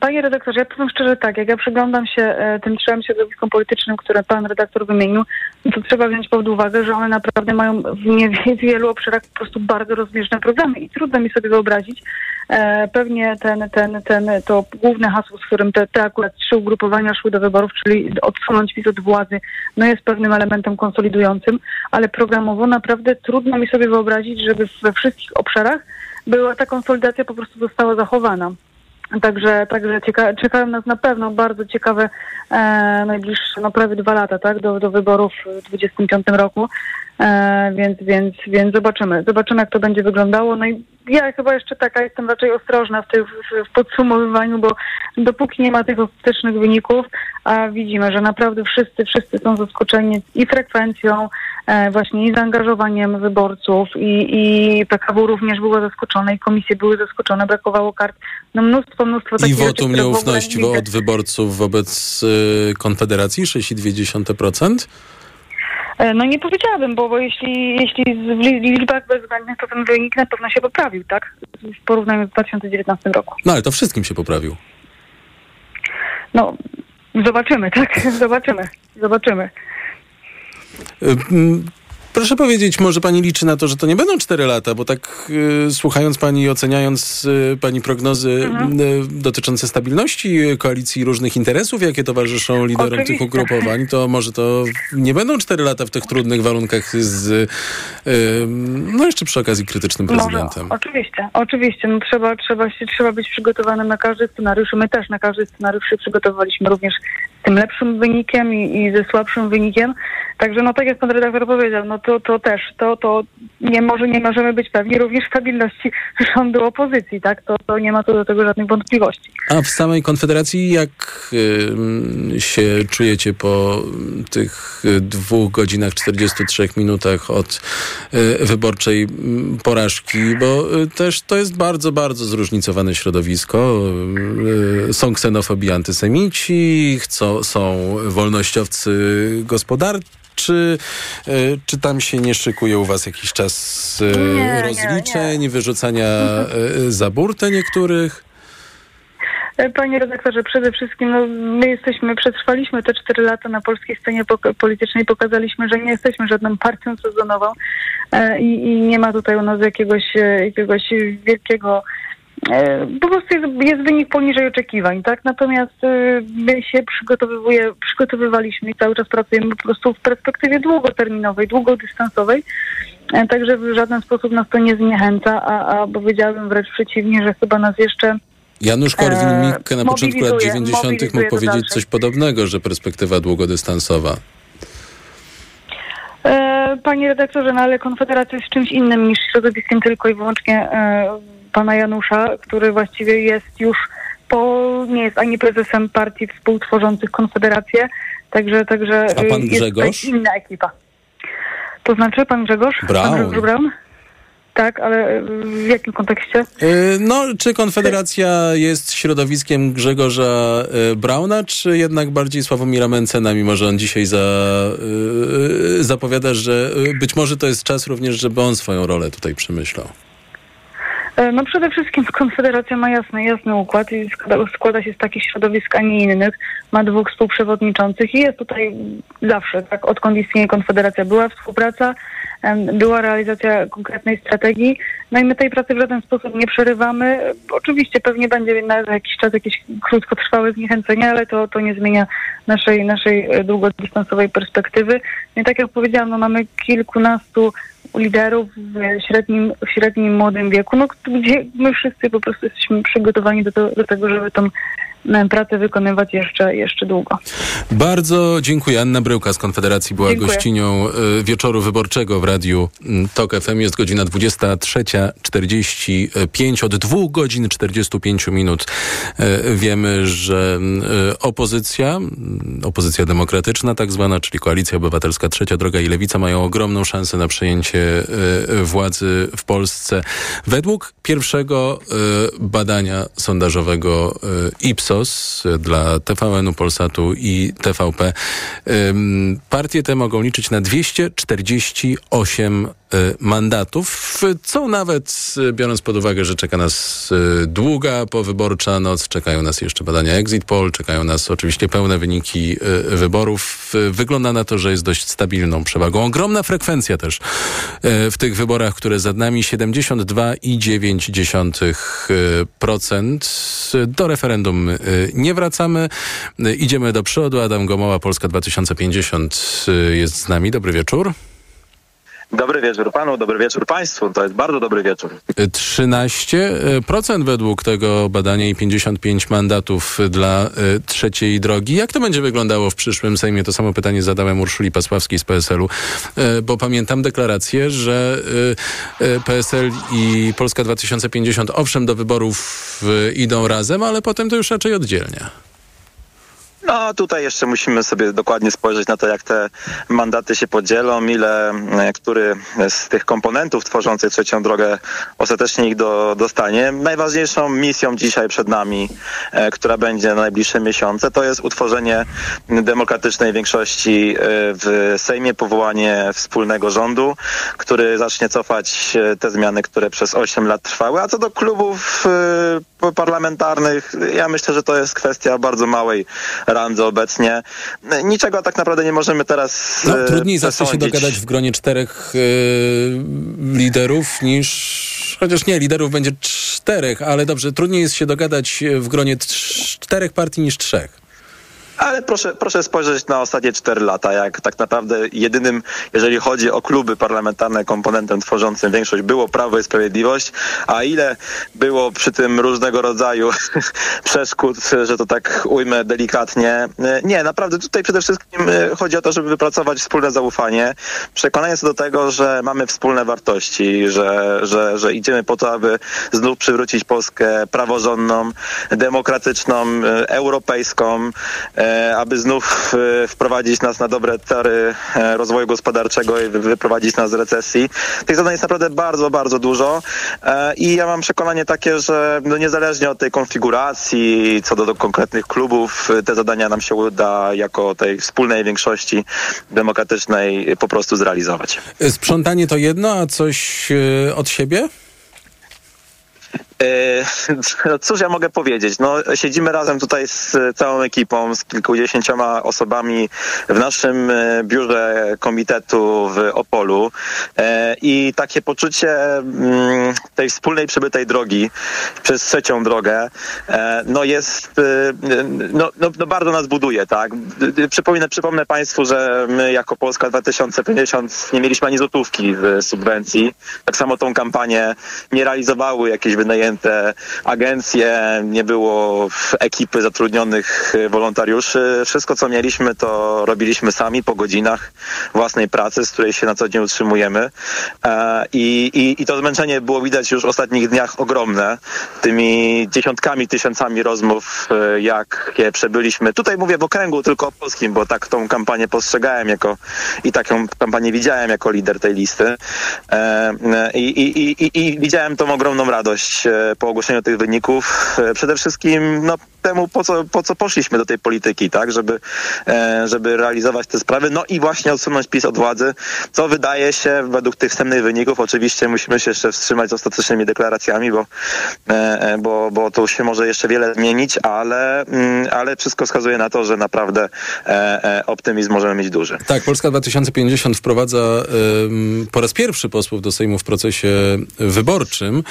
Panie redaktorze, ja powiem szczerze tak, jak ja przyglądam się tym trzem środowiskom politycznym, które pan redaktor wymienił, to trzeba wziąć pod uwagę, że one naprawdę mają w wielu obszarach po prostu bardzo rozbieżne programy i trudno mi sobie wyobrazić. E, pewnie ten, ten, ten, to główne hasło, z którym te, te akurat trzy ugrupowania szły do wyborów, czyli odsunąć PiS od władzy, no jest pewnym elementem konsolidującym, ale programowo naprawdę trudno mi sobie wyobrazić, żeby we wszystkich obszarach była ta konsolidacja po prostu została zachowana. Także, także cieka- czekają nas na pewno bardzo ciekawe e, najbliższe, no prawie dwa lata, tak, do, do wyborów w 2025 roku. E, więc, więc, więc zobaczymy. Zobaczymy, jak to będzie wyglądało. No i ja chyba jeszcze taka jestem raczej ostrożna w, tych, w, podsumowywaniu, bo dopóki nie ma tych ostatecznych wyników, a widzimy, że naprawdę wszyscy, wszyscy są zaskoczeni i frekwencją, e, właśnie i zaangażowaniem wyborców i, i PKW również było zaskoczone i komisje były zaskoczone, brakowało kart. No mnóstwo, mnóstwo I takich rzeczy, wotum ogóle nieufności od wyborców wobec y, Konfederacji 6,2%? E, No nie powiedziałabym, bo, bo jeśli, jeśli w li- liczbach bezwzględnych, to ten wynik na pewno się poprawił, tak? W porównaniu z 2019 roku. No ale to wszystkim się poprawił. No, zobaczymy, tak? Zobaczymy, zobaczymy. Y, Proszę powiedzieć, może pani liczy na to, że to nie będą 4 lata, bo tak y, słuchając pani i oceniając y, pani prognozy Mhm. y, dotyczące stabilności y, koalicji różnych interesów, jakie towarzyszą liderom tych ugrupowań, to może to nie będą 4 lata w tych trudnych warunkach z, y, no jeszcze przy okazji krytycznym prezydentem. Może, oczywiście, oczywiście. No, trzeba, trzeba, się, trzeba być przygotowanym na każdy scenariusz. My też na każdy scenariusz się przygotowaliśmy również tym lepszym wynikiem i, i ze słabszym wynikiem. Także no tak jak pan redaktor powiedział, no to, to też, to, to nie może, nie możemy być pewni również stabilności rządu opozycji, tak? To, to nie ma co do tego żadnych wątpliwości. A w samej Konfederacji jak y, się czujecie po tych y, dwóch godzinach 43 minutach od y, wyborczej porażki? Bo y, też to jest bardzo, bardzo zróżnicowane środowisko. Y, są ksenofobi antysemici, chcą, są wolnościowcy gospodarczy. Czy, y, czy tam się nie szykuje u was jakiś czas y, Nie, nie, rozliczeń, wyrzucania y, za burtę niektórych? E, Panie redaktorze, przede wszystkim no, my jesteśmy, przetrwaliśmy te cztery lata na polskiej scenie pok- politycznej, pokazaliśmy, że nie jesteśmy żadną partią sezonową e, i, nie ma tutaj u nas jakiegoś, e, jakiegoś wielkiego e, po prostu jest, jest wynik poniżej oczekiwań, tak? Natomiast e, my się przygotowywuje, przygotowywaliśmy i cały czas pracujemy po prostu w perspektywie długoterminowej, długodystansowej. E, Także w żaden sposób nas to nie zniechęca, a, a powiedziałabym wręcz przeciwnie, że chyba nas jeszcze Janusz Korwin-Mikke na E, początku lat mobilizuje, 90. mógł powiedzieć coś podobnego, że perspektywa długodystansowa. E, Panie redaktorze, no ale Konfederacja jest czymś innym niż środowiskiem tylko i wyłącznie e, pana Janusza, który właściwie jest już po, nie jest ani prezesem partii współtworzących Konfederację, także, także A pan jest Grzegorz? tutaj inna ekipa. To znaczy pan Grzegorz? Braun. Pan Grzegorz Braun? Tak, ale e, w jakim kontekście? Yy, No, czy Konfederacja jest środowiskiem Grzegorza Brauna, czy jednak bardziej Sławomira Mencena, mimo że on dzisiaj za, zapowiada, że być może to jest czas również, żeby on swoją rolę tutaj przemyślał. E, No przede wszystkim Konfederacja ma jasny, jasny układ i składa, się z takich środowisk, a nie innych. Ma dwóch współprzewodniczących i jest tutaj zawsze, tak, odkąd istnieje Konfederacja. Była współpraca, była realizacja konkretnej strategii, no i my tej pracy w żaden sposób nie przerywamy. Oczywiście pewnie będzie na jakiś czas jakieś krótkotrwałe zniechęcenie, ale to, to nie zmienia naszej, naszej e, długodystansowej perspektywy. No i tak jak powiedziałam, no mamy kilkunastu liderów w średnim, w średnim młodym wieku, no, gdzie my wszyscy po prostu jesteśmy przygotowani do, to, do tego, żeby tą em, pracę wykonywać jeszcze, jeszcze długo. Bardzo dziękuję. Anna Bryłka z Konfederacji była Dziękuję. gościnią y, wieczoru wyborczego w Radiu mm, TOK FM. Jest godzina 23.45. Od dwóch godzin 45 minut y, wiemy, że y, opozycja, mm, opozycja demokratyczna tak zwana, czyli Koalicja Obywatelska Trzecia Droga i Lewica mają ogromną szansę na przejęcie władzy w Polsce. Według pierwszego badania sondażowego Ipsos dla TVN-u, Polsatu i TVP partie te mogą liczyć na 248 y, mandatów, co nawet y, biorąc pod uwagę, że czeka nas y, długa powyborcza noc, czekają nas jeszcze badania exit poll, czekają nas oczywiście pełne wyniki wyborów. Wygląda na to, że jest dość stabilną przewagą. Ogromna frekwencja też w tych wyborach, które za nami 72,9%. Do referendum nie wracamy. Idziemy do przodu. Adam Gomoła, Polska 2050 y, jest z nami. Dobry wieczór. Dobry wieczór panu, dobry wieczór państwu. To jest bardzo dobry wieczór. 13% według tego badania i 55 mandatów dla y, trzeciej drogi. Jak to będzie wyglądało w przyszłym Sejmie? To samo pytanie zadałem Urszuli Pasławskiej z PSL-u, bo pamiętam deklarację, że PSL i Polska 2050 owszem do wyborów idą razem, ale potem to już raczej oddzielnie. No tutaj jeszcze musimy sobie dokładnie spojrzeć na to, jak te mandaty się podzielą, ile e, który z tych komponentów tworzących trzecią drogę ostatecznie ich do, dostanie. Najważniejszą misją dzisiaj przed nami, e, która będzie na najbliższe miesiące, to jest utworzenie demokratycznej większości e, w Sejmie, powołanie wspólnego rządu, który zacznie cofać e, te zmiany, które przez 8 lat trwały. A co do klubów e, parlamentarnych, ja myślę, że to jest kwestia bardzo małej randze obecnie. Niczego tak naprawdę nie możemy teraz No, e, trudniej zawsze się dogadać w gronie czterech e, liderów niż... Chociaż nie, liderów będzie czterech, ale dobrze, trudniej jest się dogadać w gronie czterech partii niż trzech. Ale proszę, proszę spojrzeć na ostatnie 4 lata, jak tak naprawdę jedynym, jeżeli chodzi o kluby parlamentarne, komponentem tworzącym większość było Prawo i Sprawiedliwość, a ile było przy tym różnego rodzaju przeszkód, że to tak ujmę delikatnie. Nie, naprawdę tutaj przede wszystkim e, chodzi o to, żeby wypracować wspólne zaufanie, przekonanie co do tego, że mamy wspólne wartości, że, że, że idziemy po to, aby znów przywrócić Polskę praworządną, demokratyczną, e, europejską, e, aby znów e, wprowadzić nas na dobre tory e, rozwoju gospodarczego i wy- wyprowadzić nas z recesji. Tych zadań jest naprawdę bardzo, bardzo dużo e, i ja mam przekonanie takie, że no niezależnie od tej konfiguracji, co do, do konkretnych klubów, te zadania nam się uda jako tej wspólnej większości demokratycznej po prostu zrealizować. Sprzątanie to jedno, a coś od siebie? E, No cóż ja mogę powiedzieć? No, siedzimy razem tutaj z całą ekipą, z kilkudziesięcioma osobami w naszym e, biurze komitetu w Opolu e, i takie poczucie mm, tej wspólnej przebytej drogi przez trzecią drogę no jest, no, no, no bardzo nas buduje, tak? Przypomnę, przypomnę Państwu, że my jako Polska 2050 nie mieliśmy ani złotówki w subwencji. Tak samo tą kampanię nie realizowały jakieś wynajęte agencje, nie było ekipy zatrudnionych e, wolontariuszy. Wszystko, co mieliśmy, to robiliśmy sami po godzinach własnej pracy, z której się na co dzień utrzymujemy. E, I, i, i to zmęczenie było widać już w ostatnich dniach ogromne. Tymi dziesiątkami, tysiącami rozmów, e, jakie przebyliśmy. Tutaj mówię w okręgu tylko polskim, bo tak tą kampanię postrzegałem jako i taką kampanię widziałem jako lider tej listy. I, i, i, i, widziałem tą ogromną radość po ogłoszeniu tych wyników. E, Przede wszystkim no, temu, po co, po co poszliśmy do tej polityki, tak, żeby, e, żeby realizować te sprawy, no i właśnie odsunąć PiS od władzy, co wydaje się według tych wstępnych wyników, oczywiście musimy się jeszcze wstrzymać z ostatecznymi deklaracjami, bo, e, e, bo, bo to się może jeszcze wiele zmienić, ale, mm, ale wszystko wskazuje na to, że naprawdę optymizm możemy mieć duży. Tak, Polska 2050 wprowadza po raz pierwszy posłów do Sejmu w procesie wyborczym.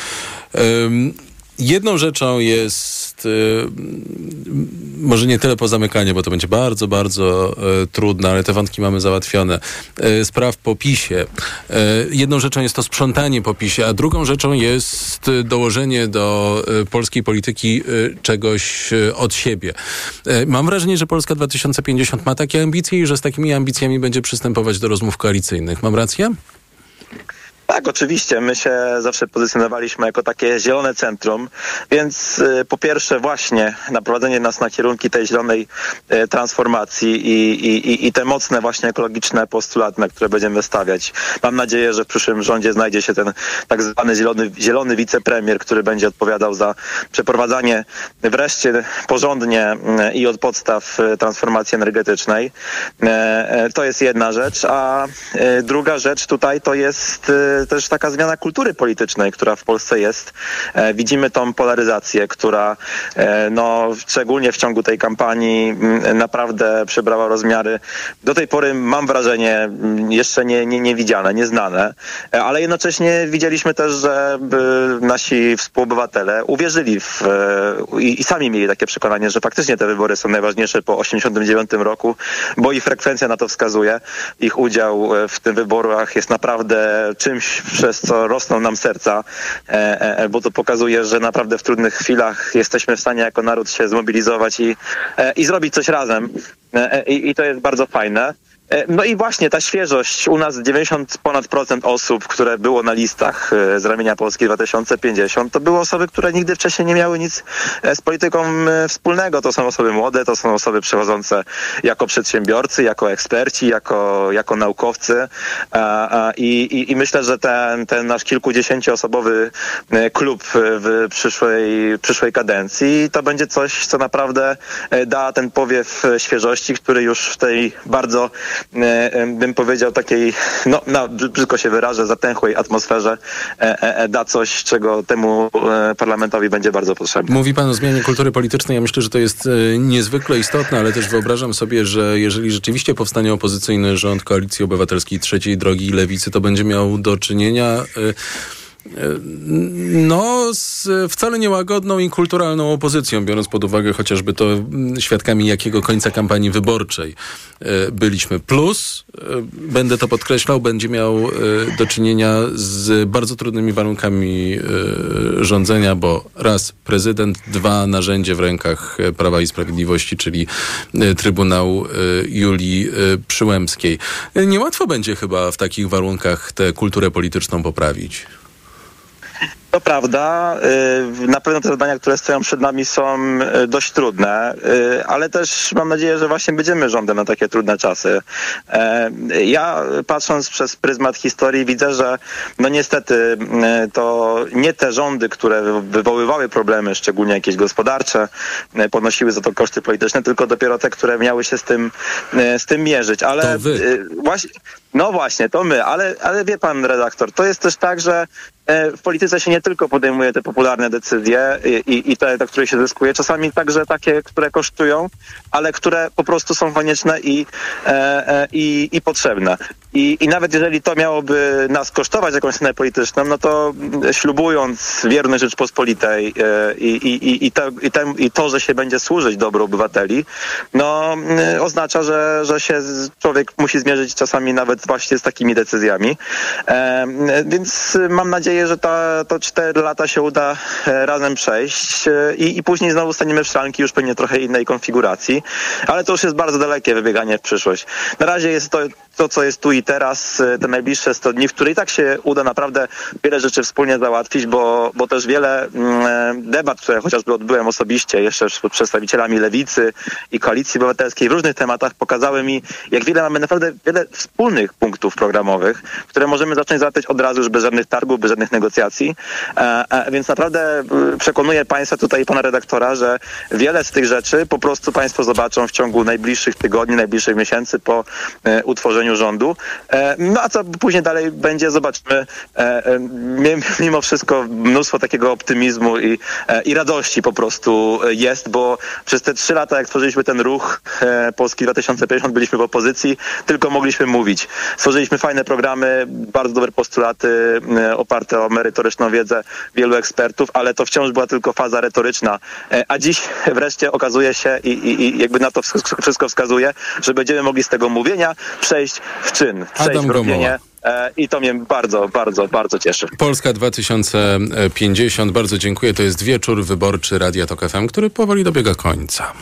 Ym, jedną rzeczą jest ym, może nie tyle pozamykanie, bo to będzie bardzo, bardzo y, trudne, ale te wątki mamy załatwione. Y, spraw po PiSie. Y, jedną rzeczą jest to sprzątanie po PiSie, a drugą rzeczą jest y, dołożenie do y, polskiej polityki y, czegoś y, od siebie. Y, mam wrażenie, że Polska 2050 ma takie ambicje i że z takimi ambicjami będzie przystępować do rozmów koalicyjnych. Mam rację? Tak, oczywiście. My się zawsze pozycjonowaliśmy jako takie zielone centrum, więc y, po pierwsze właśnie naprowadzenie nas na kierunki tej zielonej y, transformacji i, i, i- te mocne właśnie ekologiczne postulaty, na które będziemy stawiać. Mam nadzieję, że w przyszłym rządzie znajdzie się ten tak zwany zielony, zielony wicepremier, który będzie odpowiadał za przeprowadzanie wreszcie porządnie y, i od podstaw transformacji energetycznej. To jest jedna rzecz, a druga rzecz tutaj to jest też taka zmiana kultury politycznej, która w Polsce jest. E, Widzimy tą polaryzację, która e, no, szczególnie w ciągu tej kampanii m, naprawdę przybrała rozmiary do tej pory mam wrażenie m, jeszcze nie, nie, niewidziane, nieznane, E, ale jednocześnie widzieliśmy też, że nasi współobywatele uwierzyli w, i, i sami mieli takie przekonanie, że faktycznie te wybory są najważniejsze po 89 roku, bo ich frekwencja na to wskazuje. Ich udział w tym wyborach jest naprawdę czymś, przez co rosną nam serca, e, e, bo to pokazuje, że naprawdę w trudnych chwilach jesteśmy w stanie jako naród się zmobilizować i, e, i zrobić coś razem. E, e, I, I to jest bardzo fajne. E, No i właśnie ta świeżość. U nas 90 ponad procent osób, które było na listach e, z ramienia Polski 2050, to były osoby, które nigdy wcześniej nie miały nic e, z polityką wspólnego. To są osoby młode, to są osoby przechodzące jako przedsiębiorcy, jako eksperci, jako, jako naukowcy. I, i, I myślę, że ten, ten nasz kilkudziesięcioosobowy klub w przyszłej, przyszłej kadencji to będzie coś, co naprawdę da ten powiew świeżości, który już w tej bardzo, bym powiedział, takiej, no, no brzydko się wyrażę, zatęchłej atmosferze e, e, e, da coś, czego temu e, parlamentowi będzie bardzo potrzebne. Mówi pan o zmianie kultury politycznej. Ja myślę, że to jest e, niezwykle istotne, ale też wyobrażam sobie, że jeżeli rzeczywiście powstanie opozycyjny rząd Koalicji Obywatelskiej Trzeciej Drogi i Lewicy, to będzie miał do czynienia... e, No, z wcale niełagodną i kulturalną opozycją, biorąc pod uwagę chociażby to mm, świadkami jakiego końca kampanii wyborczej e, byliśmy. Plus, e, będę to podkreślał, będzie miał do czynienia z bardzo trudnymi warunkami rządzenia, bo raz prezydent, dwa narzędzie w rękach Prawa i Sprawiedliwości, czyli Trybunał Julii Przyłębskiej. Niełatwo będzie chyba w takich warunkach tę kulturę polityczną poprawić. To prawda. y, Na pewno te zadania, które stoją przed nami są y, dość trudne, y, ale też mam nadzieję, że właśnie będziemy rządem na takie trudne czasy. Ja patrząc przez pryzmat historii widzę, że no niestety to nie te rządy, które wywoływały problemy, szczególnie jakieś gospodarcze, ponosiły za to koszty polityczne, tylko dopiero te, które miały się z tym, z tym mierzyć. Ale właśnie, no właśnie, to my, ale, ale wie pan redaktor, to jest też tak, że w polityce się nie tylko podejmuje te popularne decyzje i, i, te, do których się zyskuje, czasami także takie, które kosztują, ale które po prostu są konieczne i, e, e, i, i potrzebne. I, I nawet jeżeli to miałoby nas kosztować jakąś cenę polityczną, no to ślubując wierność Rzeczpospolitej e, i, i, i, to, i, tem, i to, że się będzie służyć dobru obywateli, no mm, oznacza, że, że się człowiek musi zmierzyć czasami nawet właśnie z takimi decyzjami. E, więc mam nadzieję, że ta, to cztery lata się uda e, razem przejść e, i, i później znowu staniemy w szranki już pewnie trochę innej konfiguracji, ale to już jest bardzo dalekie wybieganie w przyszłość. Na razie jest to, to co jest tu i teraz, e, te najbliższe 100 dni, w które i tak się uda naprawdę wiele rzeczy wspólnie załatwić, bo, bo też wiele mm, e, debat, które chociażby odbyłem osobiście jeszcze z przedstawicielami Lewicy i Koalicji Obywatelskiej w różnych tematach pokazały mi, jak wiele mamy naprawdę wiele wspólnych punktów programowych, które możemy zacząć załatwiać od razu już bez żadnych targów, bez żadnych negocjacji. E, e, więc naprawdę e, przekonuję Państwa tutaj i Pana redaktora, że wiele z tych rzeczy po prostu Państwo zobaczą w ciągu najbliższych tygodni, najbliższych miesięcy po e, rządu. E, no a co później dalej będzie, zobaczymy. E, e, mimo wszystko mnóstwo takiego optymizmu i, i radości po prostu jest, bo przez te trzy lata, jak stworzyliśmy ten ruch Polski 2050, byliśmy w opozycji, tylko mogliśmy mówić. Stworzyliśmy fajne programy, bardzo dobre postulaty oparte o merytoryczną wiedzę wielu ekspertów, ale to wciąż była tylko faza retoryczna. A dziś wreszcie okazuje się i, i, jakby na to wszystko wskazuje, że będziemy mogli z tego mówienia przejść w czyn, przejść Adam w robienie. I to mnie bardzo, bardzo, bardzo cieszy. Polska 2050. Bardzo dziękuję. To jest wieczór wyborczy Radia Tok FM, który powoli dobiega końca.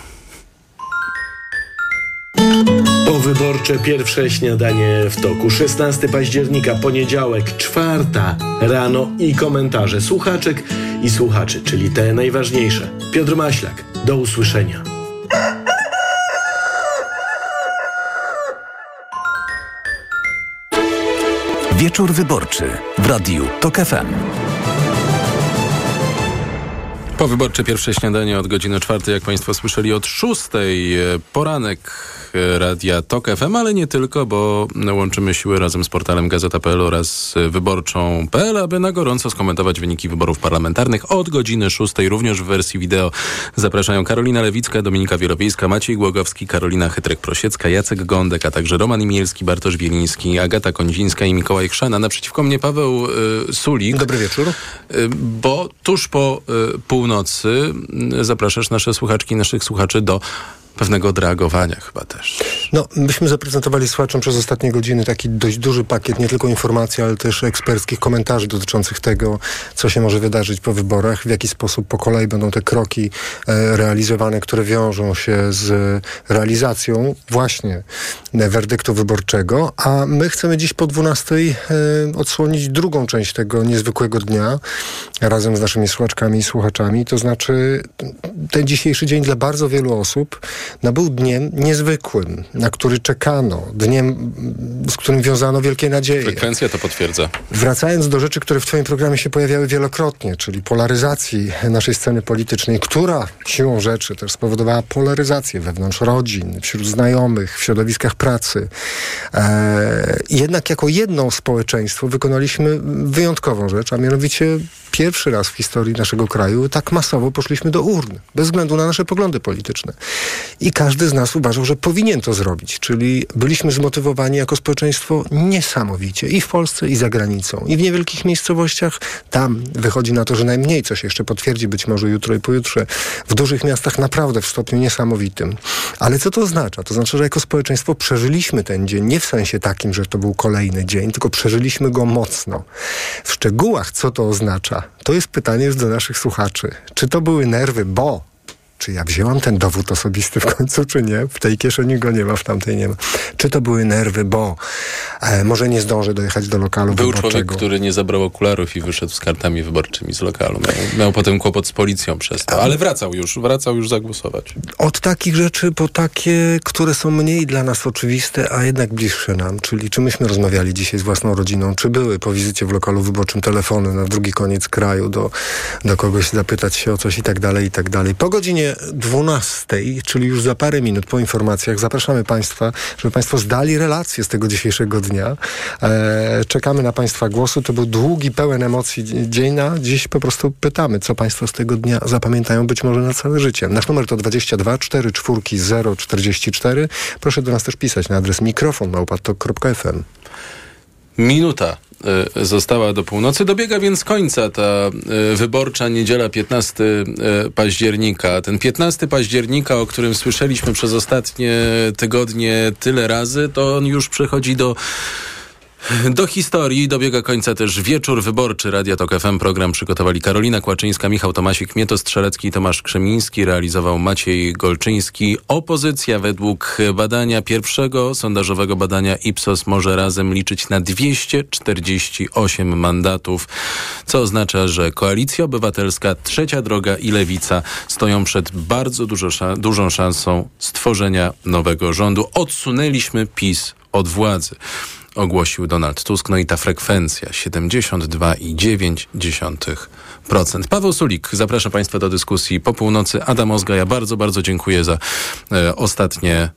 Powyborcze pierwsze śniadanie w toku. 16 października, poniedziałek, czwarta rano i komentarze słuchaczek i słuchaczy, czyli te najważniejsze. Piotr Maślak, do usłyszenia. Wieczór wyborczy w Radiu TOK FM. Powyborcze pierwsze śniadanie od godziny czwartej, jak Państwo słyszeli, od szóstej. e, Poranek e, Radia TOK FM, ale nie tylko, bo łączymy siły razem z portalem Gazeta.pl oraz e, wyborczą.pl, aby na gorąco skomentować wyniki wyborów parlamentarnych od godziny szóstej, również w wersji wideo. Zapraszają Karolina Lewicka, Dominika Wierowiejska, Maciej Głogowski, Karolina Chytrek-Prosiecka, Jacek Gądek, a także Roman Imielski, Bartosz Wieliński, Agata Kondzińska i Mikołaj Chrzana. Naprzeciwko mnie Paweł y, Sulik. Dobry wieczór. Y, bo tuż po y, północy y, zapraszasz nasze słuchaczki naszych słuchaczy do pewnego odreagowania chyba też. No, myśmy zaprezentowali słuchaczom przez ostatnie godziny taki dość duży pakiet, nie tylko informacji, ale też eksperckich komentarzy dotyczących tego, co się może wydarzyć po wyborach, w jaki sposób po kolei będą te kroki e, realizowane, które wiążą się z realizacją właśnie e, werdyktu wyborczego, a my chcemy dziś po 12 e, odsłonić drugą część tego niezwykłego dnia razem z naszymi słuchaczkami i słuchaczami, to znaczy ten dzisiejszy dzień dla bardzo wielu osób no, był dniem niezwykłym, na który czekano, dniem, z którym wiązano wielkie nadzieje. Frekwencja to potwierdza. Wracając do rzeczy, które w Twoim programie się pojawiały wielokrotnie, czyli polaryzacji naszej sceny politycznej, która siłą rzeczy też spowodowała polaryzację wewnątrz rodzin, wśród znajomych, w środowiskach pracy. E, jednak jako jedno społeczeństwo wykonaliśmy wyjątkową rzecz, a mianowicie pierwszy raz w historii naszego kraju tak masowo poszliśmy do urn, bez względu na nasze poglądy polityczne. I każdy z nas uważał, że powinien to zrobić, czyli byliśmy zmotywowani jako społeczeństwo niesamowicie i w Polsce, i za granicą. I w niewielkich miejscowościach tam wychodzi na to, że najmniej, co się jeszcze potwierdzi być może jutro i pojutrze. W dużych miastach naprawdę w stopniu niesamowitym. Ale co to oznacza? To znaczy, że jako społeczeństwo przeżyliśmy ten dzień nie w sensie takim, że to był kolejny dzień, tylko przeżyliśmy go mocno. W szczegółach, co to oznacza? To jest pytanie już do naszych słuchaczy. Czy to były nerwy, bo czy ja wzięłam ten dowód osobisty w końcu, czy nie? W tej kieszeni go nie ma, w tamtej nie ma. Czy to były nerwy, bo może nie zdążę dojechać do lokalu Był wyborczego. człowiek, który nie zabrał okularów i wyszedł z kartami wyborczymi z lokalu. Miał, miał potem kłopot z policją przez to, ale wracał już, wracał już zagłosować. Od takich rzeczy po takie, które są mniej dla nas oczywiste, a jednak bliższe nam, czyli czy myśmy rozmawiali dzisiaj z własną rodziną, czy były po wizycie w lokalu wyborczym telefony na drugi koniec kraju do, do kogoś zapytać się o coś i tak dalej, i tak dalej. Po godzinie 12, czyli już za parę minut po informacjach, zapraszamy Państwa, żeby Państwo zdali relację z tego dzisiejszego dnia. E, czekamy na Państwa głosu. To był długi, pełen emocji dzień, a dziś po prostu pytamy, co Państwo z tego dnia zapamiętają być może na całe życie. Nasz numer to 22 4 4 044. Proszę do nas też pisać na adres mikrofon małpatok.fm. Minuta została do północy. Dobiega więc końca ta y, wyborcza niedziela 15 y, października. Ten 15 października, o którym słyszeliśmy przez ostatnie tygodnie tyle razy, to on już przechodzi do do historii dobiega końca też wieczór wyborczy Radia Tok FM. Program przygotowali Karolina Kłaczyńska, Michał Tomasik, Mieto Strzelecki i Tomasz Krzemiński. Realizował Maciej Golczyński. Opozycja według badania pierwszego sondażowego badania Ipsos może razem liczyć na 248 mandatów, co oznacza, że Koalicja Obywatelska, Trzecia Droga i Lewica stoją przed bardzo dużo, dużą szansą stworzenia nowego rządu. Odsunęliśmy PiS od władzy ogłosił Donald Tusk. No i ta frekwencja 72,9%. Paweł Sulik, zapraszam Państwa do dyskusji po północy. Adam Ozga, ja bardzo, bardzo dziękuję za e, ostatnie